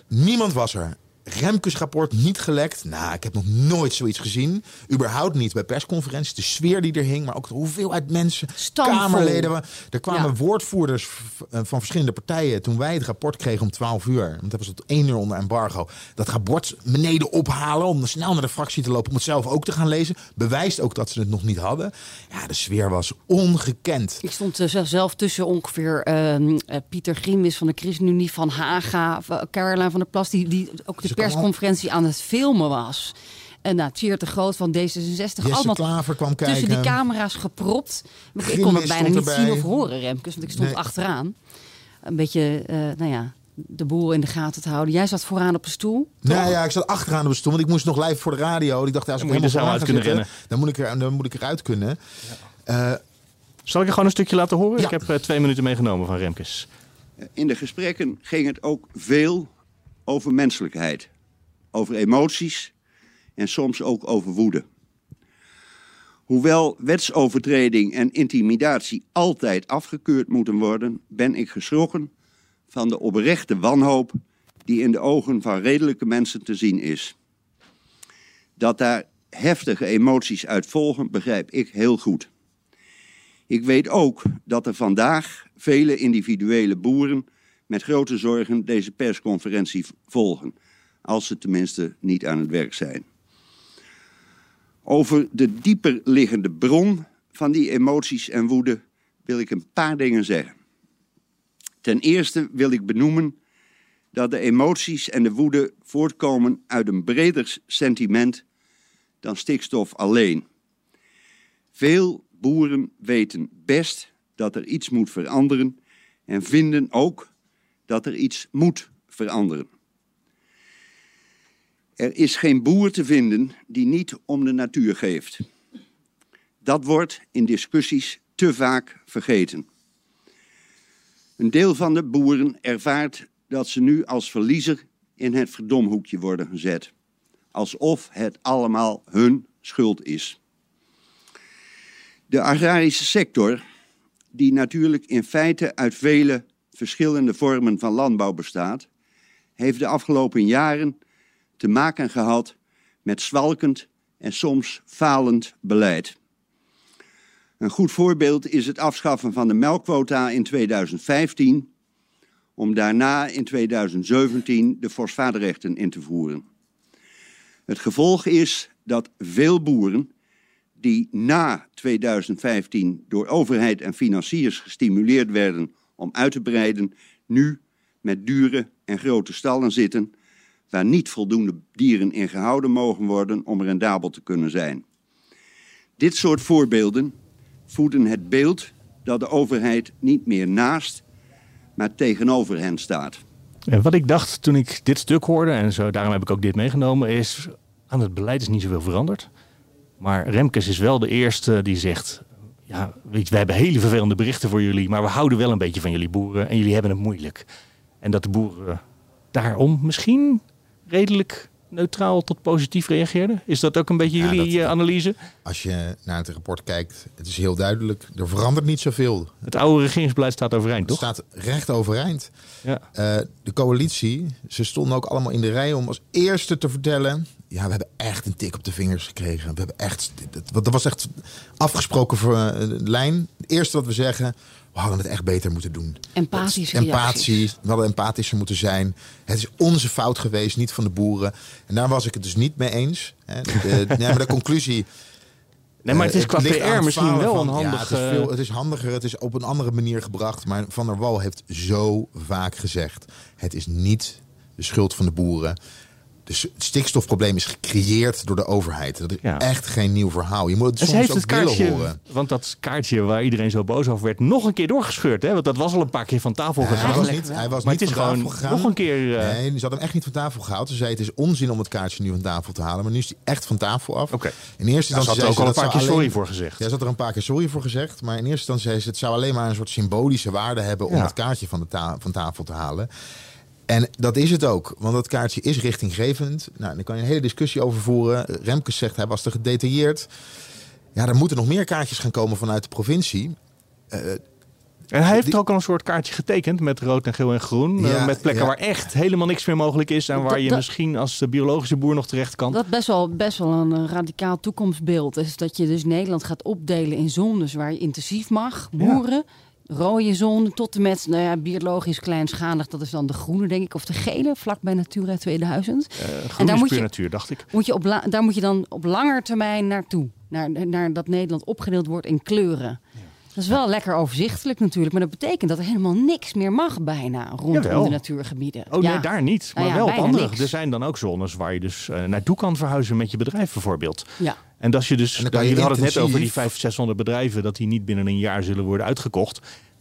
niemand was er. Remkes rapport niet gelekt. Nou, ik heb nog nooit zoiets gezien. Überhaupt niet bij persconferenties. De sfeer die er hing, maar ook de hoeveelheid mensen, Stamvol. Kamerleden. Er kwamen Ja. woordvoerders eh, van verschillende partijen. Toen wij het rapport kregen om 12 uur, want dat was tot 1 uur onder embargo. Dat rapport beneden ophalen om snel naar de fractie te lopen. Om het zelf ook te gaan lezen. Bewijst ook dat ze het nog niet hadden. Ja, de sfeer was ongekend. Ik stond eh, zelf- tussen ongeveer ehm, eh, Pieter Grimwis van de ChristenUnie, Van Haga, Caroline van der Plas, die, die ook de Persconferentie aan het filmen was. En nou, Tjeerd de Groot van D66. Jesse allemaal Klaver kwam tussen die kijken. camera's gepropt. Ik kon het bijna niet erbij. zien of horen, Remkes, want ik stond Nee. achteraan. Een beetje, eh, nou ja, de boel in de gaten te houden. Jij zat vooraan op een stoel. Nou ja, ik zat achteraan op de stoel, want ik moest nog live voor de radio. Ik dacht, ja, als ik je helemaal vooraan uit kunnen zitten, dan moet ik, er, dan moet ik eruit kunnen. Eh, Zal ik er gewoon een stukje laten horen? Ja. Ik heb eh, twee minuten meegenomen van Remkes. In de gesprekken ging het ook veel over menselijkheid, over emoties en soms ook over woede. Hoewel wetsovertreding en intimidatie altijd afgekeurd moeten worden, ben ik geschrokken van de oprechte wanhoop die in de ogen van redelijke mensen te zien is. Dat daar heftige emoties uit volgen, begrijp ik heel goed. Ik weet ook dat er vandaag vele individuele boeren met grote zorgen deze persconferentie volgen, als ze tenminste niet aan het werk zijn. Over de dieper liggende bron van die emoties en woede wil ik een paar dingen zeggen. Ten eerste wil ik benoemen dat de emoties en de woede voortkomen uit een breder sentiment dan stikstof alleen. Veel boeren weten best dat er iets moet veranderen en vinden ook dat er iets moet veranderen. Er is geen boer te vinden die niet om de natuur geeft. Dat wordt in discussies te vaak vergeten. Een deel van de boeren ervaart dat ze nu als verliezer in het verdomhoekje worden gezet. Alsof het allemaal hun schuld is. De agrarische sector, die natuurlijk in feite uit vele verschillende vormen van landbouw bestaat, heeft de afgelopen jaren te maken gehad met zwalkend en soms falend beleid. Een goed voorbeeld is het afschaffen van de melkquota in 2015, om daarna in 2017 de fosfaatrechten in te voeren. Het gevolg is dat veel boeren die na 2015 door overheid en financiers gestimuleerd werden om uit te breiden, nu met dure en grote stallen zitten waar niet voldoende dieren in gehouden mogen worden om rendabel te kunnen zijn. Dit soort voorbeelden voeden het beeld dat de overheid niet meer naast, maar tegenover hen staat. En wat ik dacht toen ik dit stuk hoorde, en zo, daarom heb ik ook dit meegenomen, is aan het beleid is niet zoveel veranderd. Maar Remkes is wel de eerste die zegt, ja, weet we hebben hele vervelende berichten voor jullie, maar we houden wel een beetje van jullie boeren en jullie hebben het moeilijk. En dat de boeren daarom misschien redelijk neutraal tot positief reageerden? Is dat ook een beetje Ja, jullie dat- eh, analyse? Als je naar het rapport kijkt, het is heel duidelijk. Er verandert niet zoveel. Het oude regeringsbeleid staat overeind, toch? Het staat recht overeind. Ja. Eh, de coalitie, ze stonden ook allemaal in de rij om als eerste te vertellen... ja, we hebben echt een tik op de vingers gekregen. We hebben echt, dat, dat was echt afgesproken voor eh, lijn. Het eerste wat we zeggen, we hadden het echt beter moeten doen. Empathische Empathie, we hadden empathischer moeten zijn. Het is onze fout geweest, niet van de boeren. En daar was ik het dus niet mee eens. Hè. De, nee, maar de conclusie... Nee, maar het is eh, qua ligt PR misschien wel van- een Ja, handig, het, is eh, veel, het is handiger, het is op een andere manier gebracht. Maar Van der Wal heeft zo vaak gezegd... het is niet de schuld van de boeren. Dus het stikstofprobleem is gecreëerd door de overheid. Dat is Ja. echt geen nieuw verhaal. Je moet het En soms heeft ook het kaartje, willen horen. want dat kaartje waar iedereen zo boos over werd, nog een keer doorgescheurd. Hè? Want dat was al een paar keer van tafel gegaan. hij was niet, hij was maar niet het is van gewoon gegaan. nog een keer... eh, Nee, ze hadden hem echt niet van tafel gehaald. Ze zei het is onzin om het kaartje nu van tafel te halen. Maar nu is hij echt van tafel af. Oké. In eerste Ja, ze instantie had er ook al een paar keer sorry alleen- voor gezegd. Ja, ze had er een paar keer sorry voor gezegd. Maar in eerste instantie zei ze het zou alleen maar een soort symbolische waarde hebben om Ja. het kaartje van, de ta- van tafel te halen. En dat is het ook, want dat kaartje is richtinggevend. Nou, daar kan je een hele discussie over voeren. Remkes zegt hij was te gedetailleerd. Ja, er moeten nog meer kaartjes gaan komen vanuit de provincie. Eh, En hij heeft er ook al een soort kaartje getekend met rood en geel en groen. eh, met plekken ja. waar echt helemaal niks meer mogelijk is. En waar Dat- je dat- misschien als biologische boer nog terecht kan. Dat best wel, best wel een eh, radicaal toekomstbeeld is dat je dus Nederland gaat opdelen in zones waar je intensief mag, boeren. Rode zone tot en met nou ja, biologisch kleinschalig, dat is dan de groene, denk ik, of de gele, vlakbij Natura 2000. Eh, groen en daar moet puur je, natuur, dacht ik. moet je op la- daar moet je dan op langer termijn naartoe. Naar, naar dat Nederland opgedeeld wordt in kleuren. Dat is wel lekker overzichtelijk natuurlijk, maar dat betekent dat er helemaal niks meer mag bijna rondom Jawel. de natuurgebieden. Oh Ja. nee, daar niet. Maar Nou ja, wel op bijna andere. niks. Er zijn dan ook zones waar je dus eh, naartoe kan verhuizen met je bedrijf bijvoorbeeld. Ja. En als je dus, En dan kan je jullie hadden het net over die intensief- 500, 600 bedrijven, dat die niet binnen een jaar zullen worden uitgekocht.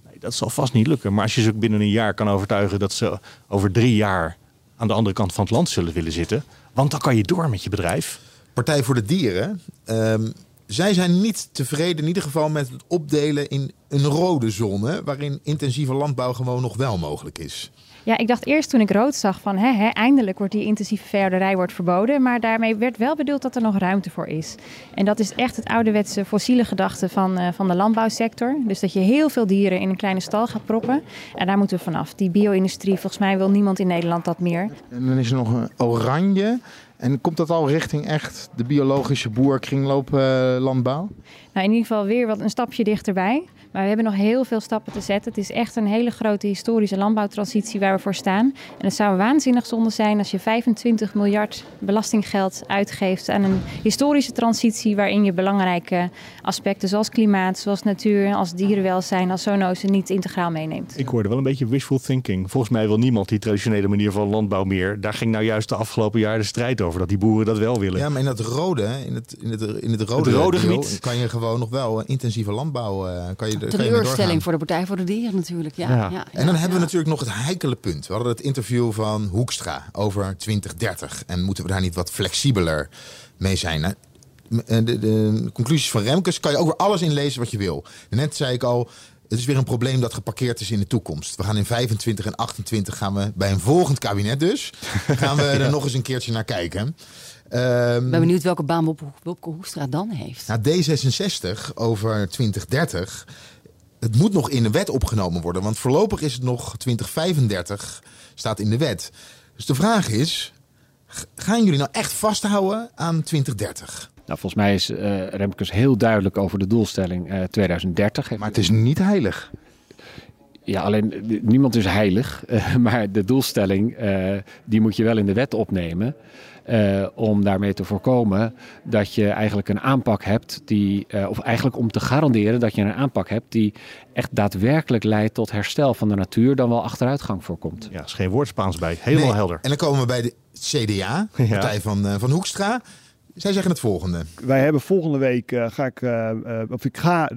Nee, dat zal vast niet lukken. Maar als je ze ook binnen een jaar kan overtuigen dat ze over drie jaar aan de andere kant van het land zullen willen zitten. Want dan kan je door met je bedrijf. Partij voor de Dieren. ehm, zij zijn niet tevreden, in ieder geval met het opdelen in een rode zone. Waarin intensieve landbouw gewoon nog wel mogelijk is. Ja, ik dacht eerst toen ik rood zag van hè, hè, eindelijk wordt die intensieve veehouderij wordt verboden. Maar daarmee werd wel bedoeld dat er nog ruimte voor is. En dat is echt het ouderwetse fossiele gedachte van, eh, van de landbouwsector. Dus dat je heel veel dieren in een kleine stal gaat proppen. En daar moeten we vanaf. Die bio-industrie, volgens mij wil niemand in Nederland dat meer. En dan is er nog een oranje. En komt dat al richting echt de biologische boer, kringlooplandbouw? Nou, in ieder geval weer wat een stapje dichterbij. Maar we hebben nog heel veel stappen te zetten. Het is echt een hele grote historische landbouwtransitie waar we voor staan. En het zou waanzinnig zonde zijn als je 25 miljard belastinggeld uitgeeft aan een historische transitie waarin je belangrijke aspecten zoals klimaat, zoals natuur, als dierenwelzijn, als zoonozen niet integraal meeneemt. Ik hoorde wel een beetje wishful thinking. Volgens mij wil niemand die traditionele manier van landbouw meer. Daar ging nou juist de afgelopen jaren de strijd over. Dat die boeren dat wel willen. Ja, maar in dat rode, in het, in het, in het rode, Het rode deel gebied. kan je gewoon nog wel intensieve landbouw. eh, kan je, Teleurstelling voor de Partij voor de Dieren natuurlijk. Ja, ja. ja, en dan hebben we natuurlijk nog het heikele punt. We hadden het interview van Hoekstra over 2030. En moeten we daar niet wat flexibeler mee zijn? Nou, eh, de, de conclusies van Remkes kan je ook weer alles inlezen wat je wil. Net zei ik al, het is weer een probleem dat geparkeerd is in de toekomst. We gaan in 25 en 28 gaan we bij een volgend kabinet dus... gaan we er nog eens een keertje naar kijken. Ehm, Ik ben benieuwd welke baan Wopke Hoekstra dan heeft. nou, D66 over 2030. Het moet nog in de wet opgenomen worden. Want voorlopig is het nog 2035 staat in de wet. Dus de vraag is: gaan jullie nou echt vasthouden aan 2030? Nou, volgens mij is eh Remkes heel duidelijk over de doelstelling eh 2030. Maar het is niet heilig. Ja, alleen eh, niemand is heilig. eh, maar de doelstelling, eh, die moet je wel in de wet opnemen. Eh, om daarmee te voorkomen dat je eigenlijk een aanpak hebt die, eh, of eigenlijk om te garanderen dat je een aanpak hebt die echt daadwerkelijk leidt tot herstel van de natuur, dan wel achteruitgang voorkomt. Ja, is geen woord Spaans bij. Helemaal Nee, helder. En dan komen we bij de CDA, de partij van, eh, van Hoekstra. Zij zeggen het volgende. Wij hebben volgende week eh, ga ik, eh, eh, of ik ga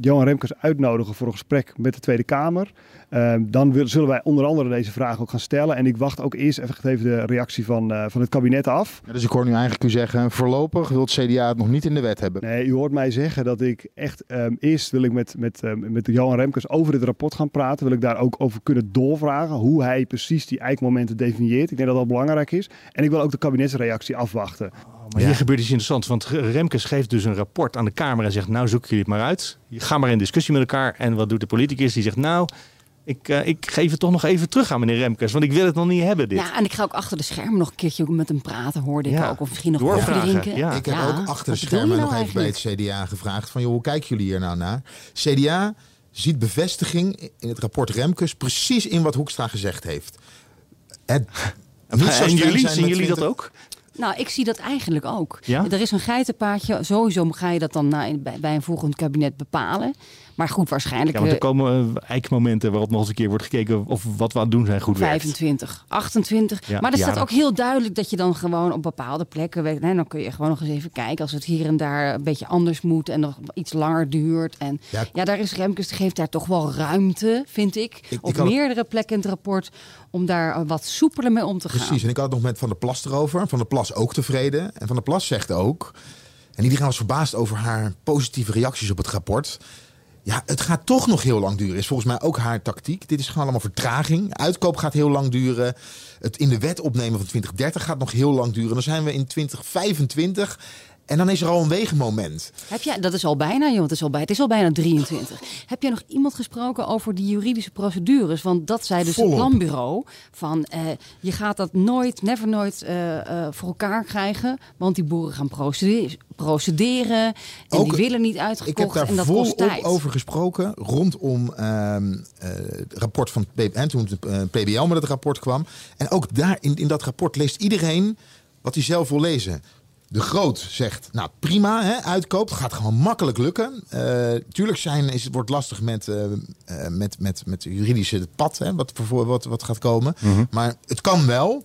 Johan Remkes uitnodigen voor een gesprek met de Tweede Kamer. Dan wil- zullen wij onder andere deze vraag ook gaan stellen. En ik wacht ook eerst even de reactie van, van het kabinet af. Ja, dus ik hoor nu eigenlijk u zeggen, voorlopig wil het CDA het nog niet in de wet hebben. Nee, u hoort mij zeggen dat ik echt ehm, eerst wil ik met, met, ehm, met Johan Remkes over dit rapport gaan praten. Wil ik daar ook over kunnen doorvragen hoe hij precies die eikmomenten definieert. Ik denk dat dat belangrijk is. En ik wil ook de kabinetsreactie afwachten. Maar hier gebeurt iets interessants. Want Remkes geeft dus een rapport aan de Kamer en zegt: Nou, zoek jullie het maar uit. Ga maar in discussie met elkaar. En wat doet de politicus? Die zegt: Nou, ik, eh, ik geef het toch nog even terug aan meneer Remkes. Want ik wil het nog niet hebben. Dit. Ja, en ik ga ook achter de schermen nog een keertje met hem praten, hoorde ik Ja, ook. Of misschien nog doorvragen, koffie drinken. ja. Ik heb Ja, ook achter de schermen nou nog even bij het CDA gevraagd van... joh, hoe kijken jullie hier nou naar? CDA ziet bevestiging in het rapport Remkes precies in wat Hoekstra gezegd heeft. Het, niet zo en jullie, zien jullie dat 20 ook? Nou, ik zie dat eigenlijk ook. Ja? Er is een geitenpaadje. Sowieso ga je dat dan na, bij, bij een volgend kabinet bepalen. Maar goed, waarschijnlijk Ja, want er eh, komen eh, eikmomenten waarop nog eens een keer wordt gekeken of wat we aan het doen zijn goed werkt. 25, 28. Ja, maar er staat ook heel duidelijk dat je dan gewoon op bepaalde plekken... weet- Nee, dan kun je gewoon nog eens even kijken als het hier en daar een beetje anders moet... en nog iets langer duurt. En Ja. ja, daar is Remkes, geeft daar toch wel ruimte, vind ik... ik op had meerdere plekken in het rapport... om daar eh, wat soepeler mee om te gaan. Precies, en ik had het nog met Van der Plas erover. Van der Plas ook tevreden. En Van der Plas zegt ook... en iedereen was verbaasd over haar positieve reacties op het rapport... Ja, het gaat toch nog heel lang duren. Is volgens mij ook haar tactiek. Dit is gewoon allemaal vertraging. Uitkoop gaat heel lang duren. Het in de wet opnemen van 2030 gaat nog heel lang duren. Dan zijn we in 2025 en dan is er al een wegenmoment. Heb jij, dat is al bijna, joh, het is al, bij, het is al bijna 23. Heb jij nog iemand gesproken over die juridische procedures? Want dat zei dus Volop. het planbureau. Van eh, je gaat dat nooit, never nooit eh, eh, voor elkaar krijgen. Want die boeren gaan procederen. procederen en Ook- die willen niet Ik heb uitgekocht. daar en dat kost volop tijd. over gesproken rondom ehm, eh, het rapport van en toen het PBL met het rapport kwam. En ook daar in, in dat rapport leest iedereen wat hij zelf wil lezen. De Groot zegt, nou prima, hè, uitkoop, gaat gewoon makkelijk lukken. Eh, tuurlijk zijn, is, het wordt lastig met, eh, met, met, met juridische pad, hè, wat, voor, wat, wat gaat komen. Maar het kan wel.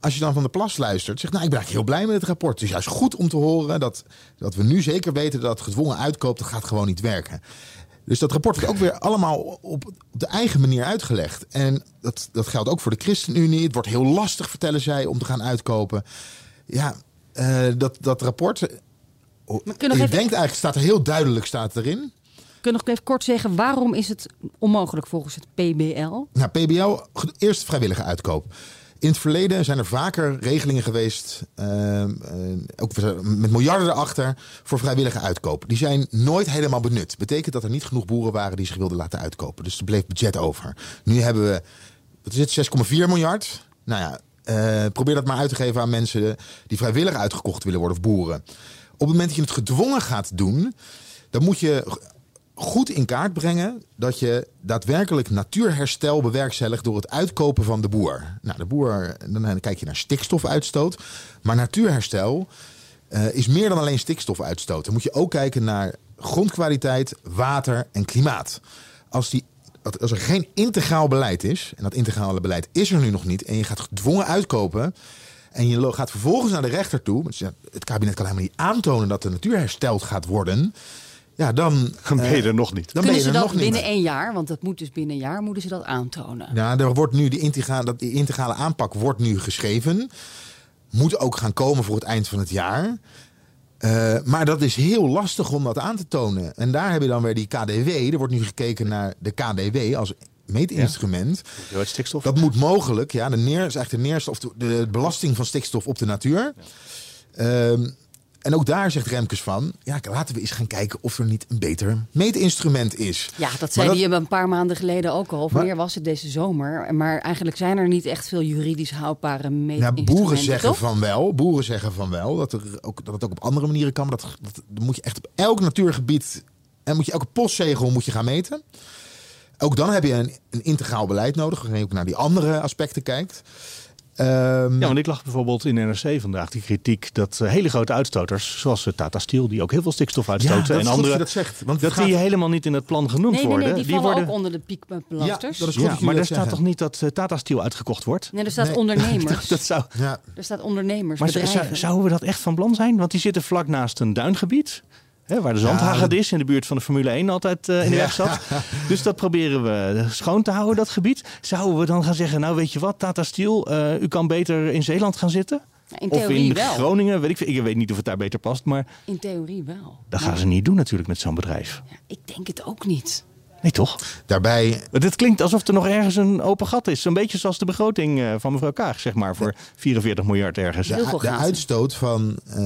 Als je dan van de plas luistert, zegt nou, ik ben eigenlijk heel blij met het rapport. Het is juist goed om te horen dat, dat we nu zeker weten dat gedwongen uitkoop, dat gaat gewoon niet werken. Dus dat rapport wordt ook weer allemaal op, op de eigen manier uitgelegd. En dat, dat geldt ook voor de ChristenUnie. Het wordt heel lastig, vertellen zij, om te gaan uitkopen. Ja, eh, dat, dat rapport. Je nog even- denkt eigenlijk, staat er heel duidelijk staat erin. Kun je nog even kort zeggen, waarom is het onmogelijk volgens het PBL? Nou, PBL, eerst vrijwillige uitkoop. In het verleden zijn er vaker regelingen geweest, eh, ook met miljarden erachter, voor vrijwillige uitkoop. Die zijn nooit helemaal benut. Betekent dat er niet genoeg boeren waren die zich wilden laten uitkopen. Dus er bleef budget over. Nu hebben we, wat is het, 6,4 miljard? Nou ja, eh, probeer dat maar uit te geven aan mensen die vrijwillig uitgekocht willen worden, of boeren. Op het moment dat je het gedwongen gaat doen, dan moet je goed in kaart brengen dat je daadwerkelijk natuurherstel bewerkstelligt door het uitkopen van de boer. Nou, de boer, dan kijk je naar stikstofuitstoot. Maar natuurherstel eh, is meer dan alleen stikstofuitstoot. Dan moet je ook kijken naar grondkwaliteit, water en klimaat. Als, die, als er geen integraal beleid is, en dat integrale beleid is er nu nog niet, en je gaat gedwongen uitkopen. En je gaat vervolgens naar de rechter toe. want Het kabinet kan helemaal niet aantonen dat de natuur hersteld gaat worden. Ja, dan, Dan ben je eh, er nog niet. Dan ben Kunnen je ze er dat nog niet. binnen één jaar, want dat moet dus binnen een jaar, moeten ze dat aantonen. Ja, er wordt nu de integrale, dat die integrale aanpak wordt nu geschreven. Moet ook gaan komen voor het eind van het jaar. Eh, maar dat is heel lastig om dat aan te tonen. En daar heb je dan weer die KDW. Er wordt nu gekeken naar de KDW als meetinstrument. stikstof. Dat moet mogelijk. Ja, de neer is echt de neerstof, de, de belasting van stikstof op de natuur. Ehm, en ook daar zegt Remkes van, ja, laten we eens gaan kijken of er niet een beter meetinstrument is. Ja, dat zei hij een paar maanden geleden ook al. Of Maar- Wanneer was het deze zomer? Maar eigenlijk zijn er niet echt veel juridisch houdbare Ja, meetinstrumenten, boeren zeggen toch? van wel. Boeren zeggen van wel. Dat, er ook, dat het ook op andere manieren kan. Maar dat, dat, moet je echt op elk natuurgebied. En moet je elke postzegel moet je gaan meten. Ook dan heb je een, een integraal beleid nodig. Waarin je ook naar die andere aspecten kijkt. Ehm, Ja, want ik lag bijvoorbeeld in NRC vandaag die kritiek dat eh, hele grote uitstoters, zoals eh, Tata Steel, die ook heel veel stikstof uitstoten, en andere, dat je dat zegt, want dat gaat- die helemaal niet in het plan genoemd Nee, nee, worden. nee, die, vallen worden ook onder de piekbelasters. Ja, dat is goed ja, dat jullie maar dat er staat zeggen. toch niet dat eh, Tata Steel uitgekocht wordt? Nee, er staat Nee. ondernemers. dat zou. Ja. Er staat ondernemers, Maar zouden we dat echt van plan zijn? Want die zitten vlak naast een duingebied. Hè, waar de zandhagedis in de buurt van de Formule 1 altijd eh, in de Ja. weg zat. Dus dat proberen we schoon te houden, dat gebied. Zouden we dan gaan zeggen, nou weet je wat, Tata Steel, eh, u kan beter in Zeeland gaan zitten? Ja, in of theorie in wel. Groningen, weet ik veel. Ik weet niet of het daar beter past, maar In theorie wel. dat gaan ze niet doen natuurlijk met zo'n bedrijf. Ik denk het ook niet. Nee, toch? Daarbij... Dit klinkt alsof er nog ergens een open gat is. Zo'n beetje zoals de begroting eh, van mevrouw Kaag, zeg maar, voor 44 miljard ergens. De, de uitstoot van eh,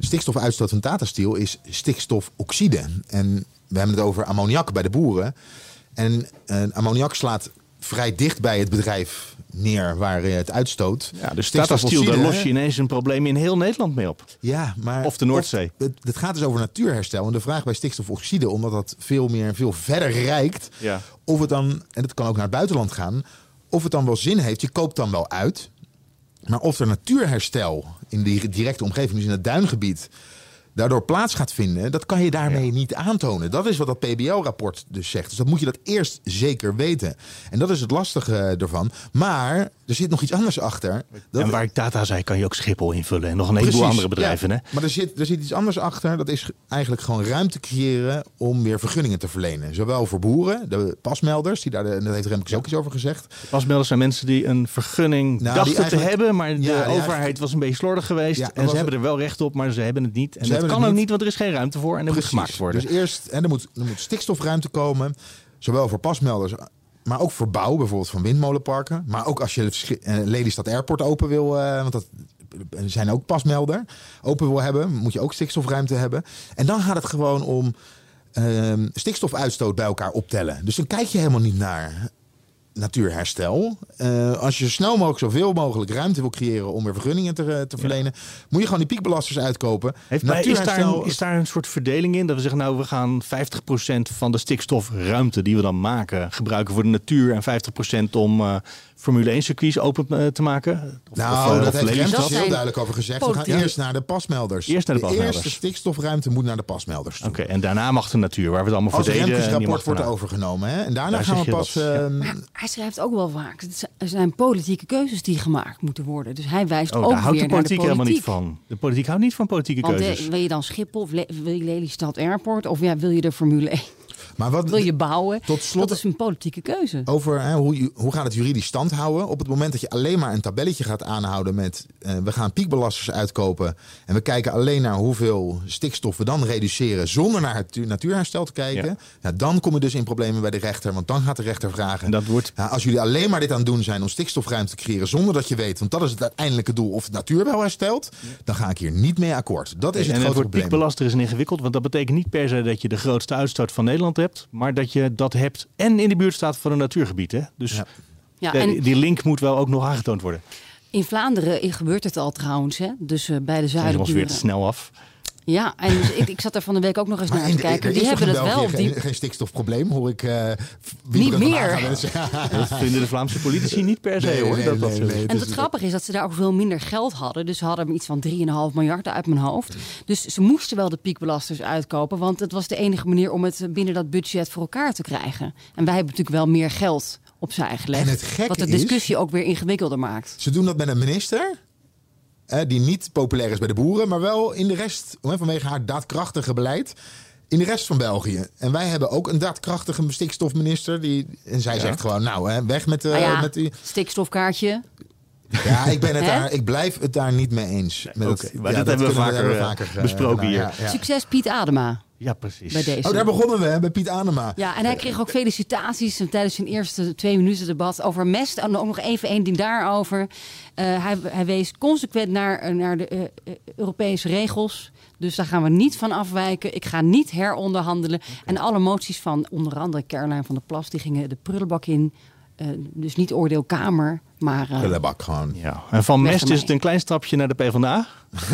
stikstofuitstoot van Tata Steel is stikstofoxide. En we hebben het over ammoniak bij de boeren. En eh, ammoniak slaat vrij dicht bij het bedrijf neer waar het uitstoot. Ja, dus Tata Steel, daar los je ineens een probleem in heel Nederland mee op. Ja, maar Of de Noordzee. het, het gaat dus over natuurherstel. En de vraag bij stikstofoxide, omdat dat veel meer, veel verder reikt, Ja. of het dan, en dat kan ook naar het buitenland gaan, of het dan wel zin heeft. Je koopt dan wel uit. Maar of er natuurherstel in die directe omgeving, dus in het duingebied, daardoor plaats gaat vinden, dat kan je daarmee niet aantonen. Dat is wat dat PBL-rapport dus zegt. Dus dat moet je dat eerst zeker weten. En dat is het lastige ervan. Maar er zit nog iets anders achter. Dat en waar ik data zei, kan je ook Schiphol invullen. En nog een heleboel andere bedrijven. ja. Hè? Maar er zit, er zit iets anders achter. Dat is eigenlijk gewoon ruimte creëren om weer vergunningen te verlenen. Zowel voor boeren, de pasmelders, die daar de, daar heeft Remkes ook iets over gezegd. Pasmelders zijn mensen die een vergunning Nou, dachten te hebben, maar de Ja, overheid was een beetje slordig geweest. Dat en ze hebben er wel recht op, maar ze hebben het niet. En dat kan het ook niet. want er is geen ruimte voor en er moet gemaakt worden. Dus eerst, en er moet, er moet stikstofruimte komen. Zowel voor pasmelders, maar ook voor bouw, bijvoorbeeld van windmolenparken. Maar ook als je eh, Lelystad Airport open wil, eh, want dat zijn ook pasmelder, open wil hebben, moet je ook stikstofruimte hebben. En dan gaat het gewoon om ehm, stikstofuitstoot bij elkaar optellen. Dus dan kijk je helemaal niet naar natuurherstel. Eh, als je zo snel mogelijk zoveel mogelijk ruimte wil creëren om weer vergunningen te, eh, te verlenen, moet je gewoon die piekbelasters uitkopen. Heeft, maar is, daar Natuurherstel- een, is daar een soort verdeling in? Dat we zeggen, nou, we gaan 50% van de stikstofruimte die we dan maken gebruiken voor de natuur en 50% om eh, Formule 1 circuits open te maken? Of- Nou, of, eh, dat of heeft heel duidelijk over gezegd. We gaan eerst naar de pasmelders. Eerst naar de pasmelders. eerste stikstofruimte moet naar de pasmelders. Oké, en daarna mag de natuur, waar we het allemaal Als voor deden. Die rapport wordt daarna. overgenomen. Hè? En daarna Daar gaan we pas... dat, ja. Hij schrijft ook wel vaak. Er zijn politieke keuzes die gemaakt moeten worden. Dus hij wijst Oh, ook daar houdt weer de naar de politiek politiek. helemaal niet van. De politiek houdt niet van politieke Want eh, keuzes. wil je dan Schiphol of Le- wil je Lelystad Airport of ja, wil je de Formule 1? Maar wat, wil je bouwen? Tot slot- dat is een politieke keuze. over hè, hoe, je- hoe gaat het juridisch stand houden. Op het moment dat je alleen maar een tabelletje gaat aanhouden met... eh, we gaan piekbelasters uitkopen... en we kijken alleen naar hoeveel stikstof we dan reduceren... zonder naar het tu- natuurherstel te kijken... Ja. dan kom je dus in problemen bij de rechter. Want dan gaat de rechter vragen... dat wordt... ja, als jullie alleen maar dit aan het doen zijn om stikstofruimte te creëren... zonder dat je weet, want dat is het uiteindelijke doel... of de natuur wel herstelt, dan ga ik hier niet mee akkoord. Dat is het en het grote woord probleem. piekbelaster is ingewikkeld, want dat betekent niet per se dat je de grootste uitstoot van Nederland hebt, maar dat je dat hebt en in de buurt staat van een natuurgebied. Hè? Dus Ja, en- die link moet wel ook nog aangetoond worden. In Vlaanderen gebeurt het al trouwens. Hè? Dus eh, bij de Zijn ze ons weer zuidenburen. te snel af? Ja, en dus ik, ik zat er van de week ook nog eens Maar naar te kijken. Die hebben het wel. België Die, geen, geen stikstofprobleem, hoor ik. eh, Niet meer. Dat vinden de Vlaamse politici niet per se Nee, hoor. nee, dat dat nee, en het grappige is dat ze daar ook veel minder geld hadden. Dus ze hadden iets van 3,5 miljard uit mijn hoofd. Dus ze moesten wel de piekbelasters uitkopen. Want het was de enige manier om het binnen dat budget voor elkaar te krijgen. En wij hebben natuurlijk wel meer geld opzij gelegd. En het gekke wat de is- discussie ook weer ingewikkelder maakt. Ze doen dat met een minister. Eh, die niet populair is bij de boeren, maar wel in de rest, hè, vanwege haar daadkrachtige beleid. In de rest van België. En wij hebben ook een daadkrachtige stikstofminister. Die, en zij Ja. zegt gewoon, nou, hè, weg met, de Nou ja, met die... Stikstofkaartje. Ja, ik, ben het daar, ik blijf het daar niet mee eens. Met het- maar ja, dit hebben we vaker, eh, vaker, eh, besproken gedaan, hier. ja, ja. Succes Piet Adema. Ja, precies. Bij deze. Oh, daar begonnen we, hè, bij Piet Anema. Ja, en hij kreeg ook felicitaties tijdens zijn eerste twee minuten debat over mest. En ook nog even één ding daarover. Eh, hij, hij wees consequent naar, naar de eh, eh, Europese regels. Dus daar gaan we niet van afwijken. Ik ga niet heronderhandelen. En alle moties van onder andere Caroline van der Plas... die gingen de prullenbak in. Eh, dus niet oordeel Kamer, maar... eh, Prullenbak gewoon. Ja. En van Mest is het een klein stapje naar de PvdA.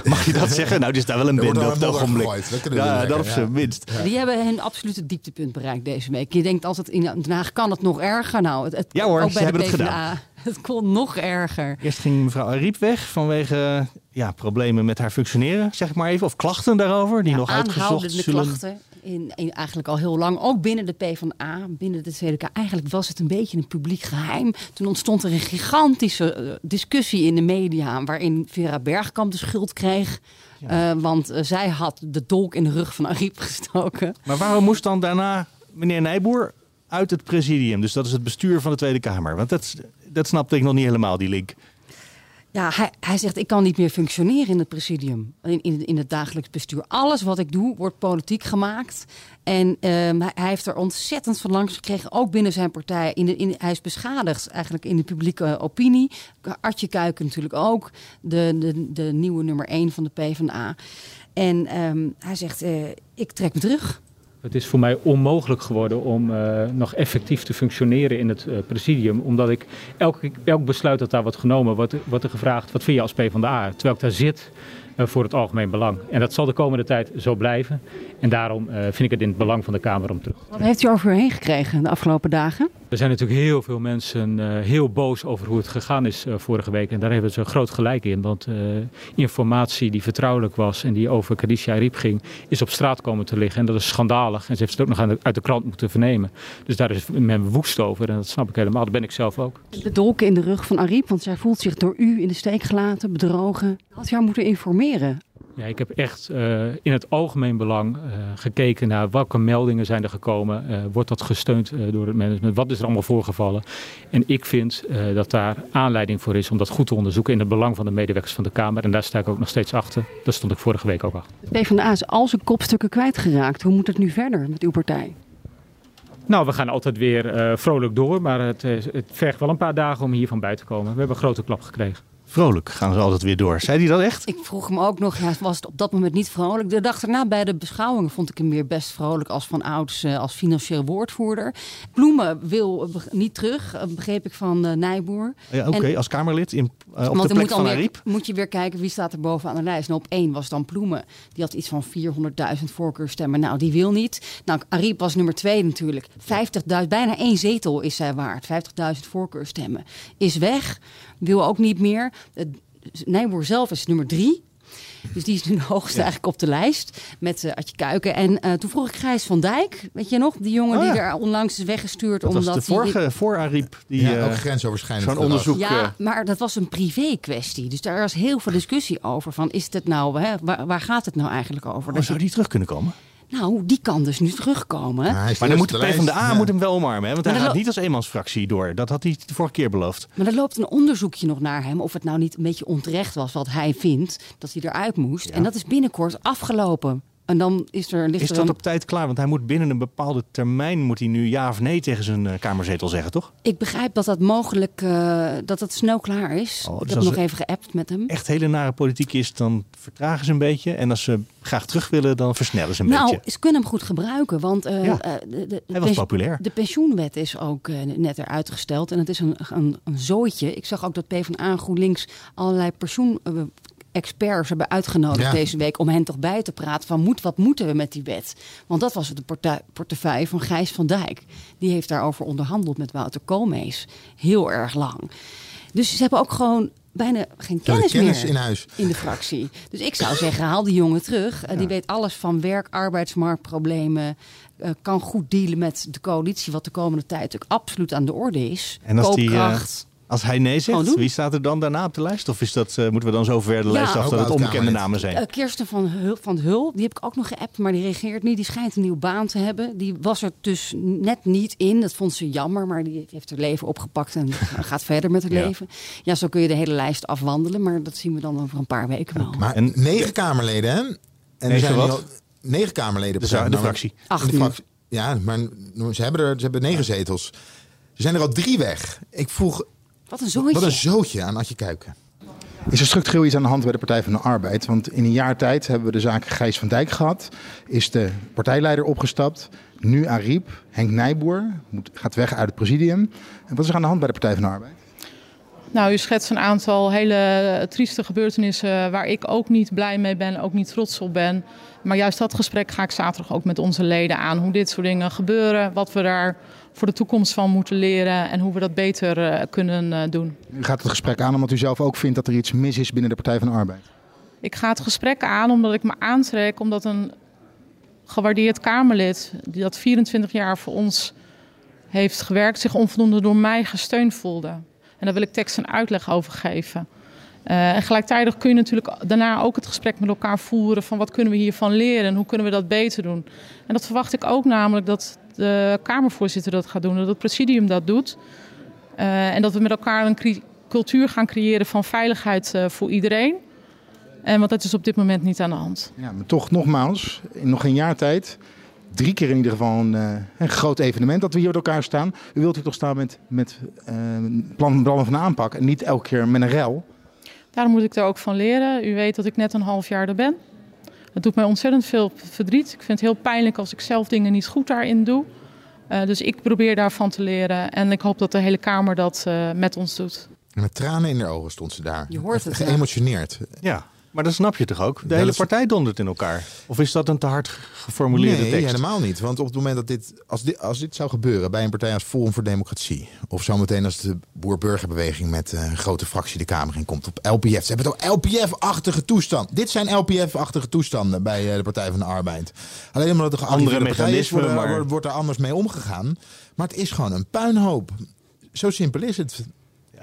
Mag je dat zeggen? Nou, die is daar wel een wel op het ogenblik. gegooid, dat kunnen we Ja, dat op zijn minst. Die hebben hun absolute dieptepunt bereikt deze week. Je denkt altijd in Den Haag kan het nog erger. Nou, het, het, Ja hoor, ook ze bij hebben de PvdA. gedaan. Het kon nog erger. Eerst ging mevrouw Ariep weg vanwege ja, problemen met haar functioneren, zeg maar even. Of klachten daarover, die nog uitgezocht zullen... klachten. In, in- eigenlijk al heel lang. Ook binnen de PvdA, binnen de Tweede Kamer. Eigenlijk was het een beetje een publiek geheim. Toen ontstond er een gigantische eh, discussie in de media... waarin Vera Bergkamp de schuld kreeg. Eh, want eh, zij had de dolk in de rug van Ariep gestoken. Maar waarom moest dan daarna meneer Nijboer uit het presidium? Dus dat is het bestuur van de Tweede Kamer. Want dat, dat snapte ik nog niet helemaal, die link. Ja, hij, zegt ik kan niet meer functioneren in het presidium, in, in, het dagelijks bestuur. Alles wat ik doe wordt politiek gemaakt. En ehm, hij, hij heeft er ontzettend van langs gekregen, ook binnen zijn partij. In de, in, hij is beschadigd eigenlijk in de publieke opinie. Artje Kuiken natuurlijk ook, de, de, de nieuwe nummer 1 van de PvdA. En ehm, hij zegt, eh, ik trek me terug. Het is voor mij onmogelijk geworden om eh, nog effectief te functioneren in het eh, presidium. Omdat ik elk, elk besluit dat daar wordt genomen, wordt, wordt er gevraagd: wat vind je als PvdA? Terwijl ik daar zit eh, voor het algemeen belang. En dat zal de komende tijd zo blijven. En daarom vind ik het in het belang van de Kamer om terug. Wat heeft u over u heen gekregen de afgelopen dagen? Er zijn natuurlijk heel veel mensen eh, heel boos over hoe het gegaan is eh, vorige week. En daar hebben ze groot gelijk in. Want eh, informatie die vertrouwelijk was en die over Khadija Riep ging, is op straat komen te liggen. En dat is schandalig. En ze heeft het ook nog uit de krant moeten vernemen. Dus daar is men woest over. En dat snap ik helemaal. Dat ben ik zelf ook. De dolken in de rug van Ariep, want zij voelt zich door u in de steek gelaten, bedrogen. Had u haar moeten informeren? Ja, ik heb echt eh, in het algemeen belang eh, gekeken naar welke meldingen zijn er gekomen. Eh, wordt dat gesteund door het management? Wat is er allemaal voorgevallen? En ik vind dat daar aanleiding voor is om dat goed te onderzoeken in het belang van de medewerkers van de Kamer. En daar sta ik ook nog steeds achter. Daar stond ik vorige week ook achter. De PvdA is al zijn kopstukken kwijtgeraakt. Hoe moet het nu verder met uw partij? Nou, we gaan altijd weer vrolijk door, maar het, het vergt wel een paar dagen om hiervan bij te komen. We hebben een grote klap gekregen. Vrolijk gaan ze altijd weer door. Zei hij dat echt? Ik vroeg hem ook nog, ja, was het op dat moment niet vrolijk? De dag erna bij de beschouwingen vond ik hem weer best vrolijk als van ouds, eh, als financieel woordvoerder. Bloemen wil eh, niet terug, eh, begreep ik van Nijboer. Ja, Oké, als Kamerlid in, op Want de plek moet, van Ariep. moet je weer kijken wie staat er bovenaan de lijst. En op één was dan Ploemen. Die had iets van 400.000 voorkeurstemmen. Nou, die wil niet. Nou, Ariep was nummer twee natuurlijk. 50.000, bijna één zetel is zij waard. 50.000 voorkeurstemmen. Is weg. Wil ook niet meer. Nijboer zelf is nummer drie. Dus die is nu de hoogste eigenlijk op de lijst. Met eh Adje Kuiken. En eh, toen vroeg ik Gijs van Dijk. Weet je nog? Die jongen Oh ja. die er onlangs is weggestuurd. Dat was de vorige, voor Ariep. Die, Ja, eh, ook grensoverschrijdend Zo'n onderzoek. Ja, maar dat was een privé kwestie. Dus daar was heel veel discussie over. Van is het nou, hè, waar, waar gaat het nou eigenlijk over? oh, Dat zou je- die terug kunnen komen? Nou, die kan dus nu terugkomen. Maar dan moet de PvdA moet hem wel omarmen. Hè? Want hij Maar gaat niet als eenmansfractie door. Dat had hij de vorige keer beloofd. Maar er loopt een onderzoekje nog naar hem. Of het nou niet een beetje onterecht was wat hij vindt. Dat hij eruit moest. En dat is binnenkort afgelopen. En dan is er, ligt Is er dat een- op tijd klaar? Want hij moet binnen een bepaalde termijn moet hij nu ja of nee tegen zijn eh, kamerzetel zeggen, toch? Ik begrijp dat dat mogelijk uh, dat het snel klaar is. Oh, dus ik heb nog even geappt met hem. Echt hele nare politiek is, dan vertragen ze een beetje. En als ze graag terug willen, dan versnellen ze een nou, beetje. ze kunnen hem goed gebruiken. Want uh, Ja, de, de, de hij was populair. De pensioenwet is ook net eruit gesteld. En het is een, een, een zooitje. Ik zag ook dat PvdA en GroenLinks allerlei pensioen experts hebben uitgenodigd Ja. deze week om hen toch bij te praten van moet, wat moeten we met die wet? Want dat was de portefeuille van Gijs van Dijk. Die heeft daarover onderhandeld met Wouter Koolmees heel erg lang. Dus ze hebben ook gewoon bijna geen kennis, kennis meer in huis. in de fractie. Dus ik zou zeggen, haal die jongen terug. Eh, Die weet alles van werk, arbeidsmarktproblemen. eh, kan goed dealen met de coalitie, wat de komende tijd natuurlijk absoluut aan de orde is. En als, die, eh, Koopkracht. Als hij nee zegt, doen. wie staat er dan daarna op de lijst? Of is dat, eh, moeten we dan zo ver de Ja. lijst af Ook dat het onbekende namen zijn? Eh, Kirsten van Hul, van Hul, die heb ik ook nog geappt, maar die reageert niet. Die schijnt een nieuwe baan te hebben. Die was er dus net niet in. Dat vond ze jammer, maar die heeft haar leven opgepakt en gaat verder met haar Ja. leven. Ja, zo kun je de hele lijst afwandelen, maar dat zien we dan over een paar weken wel. Maar negen Kamerleden, hè? En er Negen zijn wat? negen Kamerleden. De per za- de nou, fractie. in Acht de fractie. Ja, maar ze hebben, er, ze hebben negen zetels. Er zijn er al drie weg. Ik vroeg... Wat een zootje. Wat een zootje aan Adje Kuiken. Is er structureel iets aan de hand bij de Partij van de Arbeid? Want in een jaar tijd hebben we de zaak Gijs van Dijk gehad. Is de partijleider opgestapt. Nu Ariep. Henk Nijboer moet, gaat weg uit het presidium. En wat is er aan de hand bij de Partij van de Arbeid? Nou, u schetst een aantal hele trieste gebeurtenissen waar ik ook niet blij mee ben, ook niet trots op ben. Maar juist dat gesprek ga ik zaterdag ook met onze leden aan. Hoe dit soort dingen gebeuren, wat we daar voor de toekomst van moeten leren en hoe we dat beter eh, kunnen eh, doen. U gaat het gesprek aan omdat u zelf ook vindt dat er iets mis is binnen de Partij van de Arbeid. Ik ga het gesprek aan omdat ik me aantrek, omdat een gewaardeerd Kamerlid, die dat 24 jaar voor ons heeft gewerkt, zich onvoldoende door mij gesteund voelde. En daar wil ik tekst en uitleg over geven. Eh, en gelijktijdig kun je natuurlijk daarna ook het gesprek met elkaar voeren van wat kunnen we hiervan leren en hoe kunnen we dat beter doen. En dat verwacht ik ook namelijk dat de Kamervoorzitter dat gaat doen, dat het presidium dat doet. Eh, en dat we met elkaar een cultuur gaan creëren van veiligheid eh, voor iedereen. En want dat is op dit moment niet aan de hand. Ja, maar toch nogmaals, in nog geen jaar tijd. Drie keer in ieder geval een, eh, een groot evenement dat we hier met elkaar staan. U wilt hier toch staan met, met eh, een plan plan van aanpak en niet elke keer met een rel. Daarom moet ik er ook van leren. U weet dat ik net een half jaar er ben. Het doet mij ontzettend veel verdriet. Ik vind het heel pijnlijk als ik zelf dingen niet goed daarin doe. Eh, dus ik probeer daarvan te leren. En ik hoop dat de hele Kamer dat eh, met ons doet. En met tranen in de ogen stond ze daar. Je hoort het. Geëmotioneerd. Ja, maar dat snap je toch ook? De hele is- partij dondert in elkaar. Of is dat een te hard geformuleerde nee, tekst? helemaal niet. Want op het moment dat dit als, dit, als dit zou gebeuren bij een partij als Forum voor Democratie... of zometeen als de Boer-Burgerbeweging met eh, een grote fractie de Kamer in komt op LPF. Ze hebben toch LPF-achtige toestand. Dit zijn LPF-achtige toestanden bij eh, de Partij van de Arbeid. Alleen omdat een Andere partij is, mechanismen, wordt, er- maar- wordt er anders mee omgegaan. Maar het is gewoon een puinhoop. Zo simpel is het.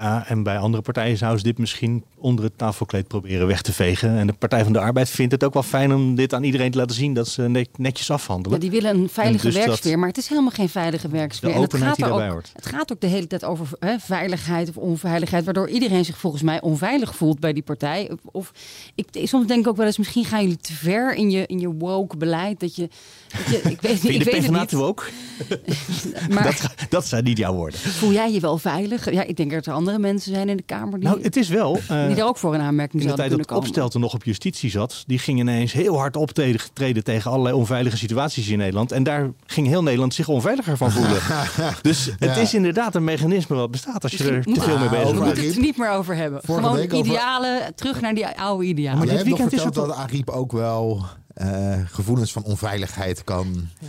En bij andere partijen zouden ze dit misschien onder het tafelkleed proberen weg te vegen. En de Partij van de Arbeid vindt het ook wel fijn om dit aan iedereen te laten zien dat ze net- netjes afhandelen. Ja, die willen een veilige dus werksfeer, maar het is helemaal geen veilige werksfeer. En het gaat, er ook, hoort. het gaat ook de hele tijd over hè, veiligheid of onveiligheid, waardoor iedereen zich volgens mij onveilig voelt bij die partij. Of, ik, soms denk ik ook wel eens, misschien gaan jullie te ver in je, in je woke beleid. Dat je, dat je ik weet, Vind je ik de weet het PvdA niet. ook? Maar dat, dat zijn niet jouw woorden. voel jij je wel veilig? Ja, ik denk dat er andere mensen zijn in de Kamer die, Nou, het is wel... eh, die daar ook voor een aanmerking in de zouden tijd kunnen dat komen. Opstelten nog op justitie zat, die ging ineens heel hard optreden tegen allerlei onveilige situaties in Nederland. En daar ging heel Nederland zich onveiliger van voelen. dus het Ja. is inderdaad een mechanisme wat bestaat als je er te veel mee bezig We bent. moeten het er niet meer over hebben. Vorige Gewoon week over- idealen, terug naar die oude idealen. Maar jij hebt nog verteld dat Ariep ook wel eh, gevoelens van onveiligheid kan... Ja.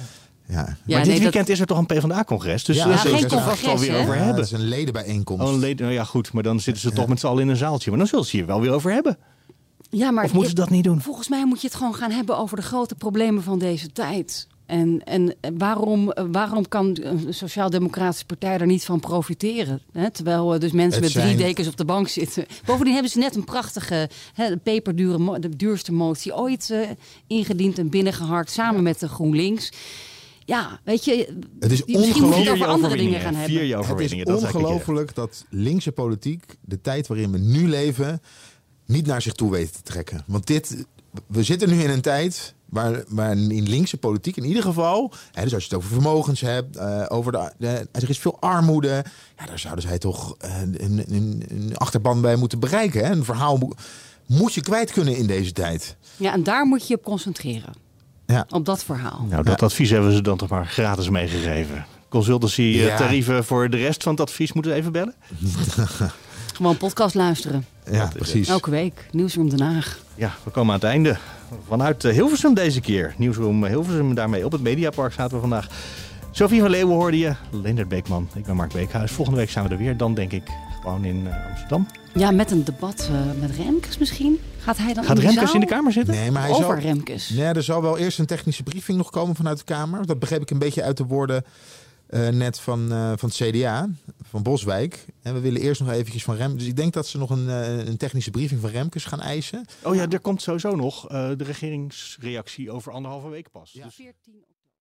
Maar dit weekend is er toch een PvdA-congres? Dus Ja, daar zullen ze het er vast wel weer over Ja, hebben. het is een ledenbijeenkomst. Oh, een leden, nou ja, goed, maar dan zitten ze toch met z'n allen in een zaaltje. Maar dan zullen ze hier wel weer over hebben. Ja, maar Of moeten ze dat niet doen? Volgens mij moet je het gewoon gaan hebben over de grote problemen van deze tijd. En, en waarom, waarom kan een sociaal-democratische partij er niet van profiteren? Hè? Terwijl eh, dus mensen Het met drie zijn- dekens op de bank zitten. Bovendien hebben ze net een prachtige, hè, de peperdure, de duurste motie ooit eh, ingediend en binnengeharkt samen met de GroenLinks. Ja, weet je, Het is misschien moet je het ongelooflijk. over andere dingen gaan hebben. Het is ongelooflijk dat linkse politiek de tijd waarin we nu leven niet naar zich toe weet te trekken. Want dit, we zitten nu in een tijd waar, waar in linkse politiek in ieder geval, hè, dus als je het over vermogens hebt, eh, over de, de, er is veel armoede, ja, daar zouden zij toch eh, een, een, een achterban bij moeten bereiken. Hè? Een verhaal mo- moet je kwijt kunnen in deze tijd. Ja, en daar moet je je op concentreren. Ja. Op dat verhaal. Nou, dat advies hebben ze dan toch maar gratis meegegeven. Consultancy Ja. tarieven voor de rest van het advies moeten we even bellen? Gewoon podcast luisteren. Ja, precies. Elke week. Nieuwsroom Den Haag. Ja, we komen aan het einde. Vanuit eh, Hilversum deze keer. Nieuwsroom Hilversum, daarmee op het Mediapark zaten we vandaag. Sophie van Leeuwen hoorde je. Leendert Beekman. Ik ben Mark Beekhuis. Volgende week zijn we er weer. Dan denk ik gewoon in eh, Amsterdam. Ja, met een debat eh, met Remkes misschien. Gaat hij dan Gaat in Remkes zaal? in de Kamer zitten? Nee, maar hij Over zal, Remkes. Nee, er zal wel eerst een technische briefing nog komen vanuit de Kamer. Dat begreep ik een beetje uit de woorden eh, net van, eh, van het CDA, van Boswijk. En we willen eerst nog eventjes van Rem. Dus ik denk dat ze nog een, een technische briefing van Remkes gaan eisen. Oh ja, er komt sowieso nog eh, de regeringsreactie over anderhalve week pas. Dus-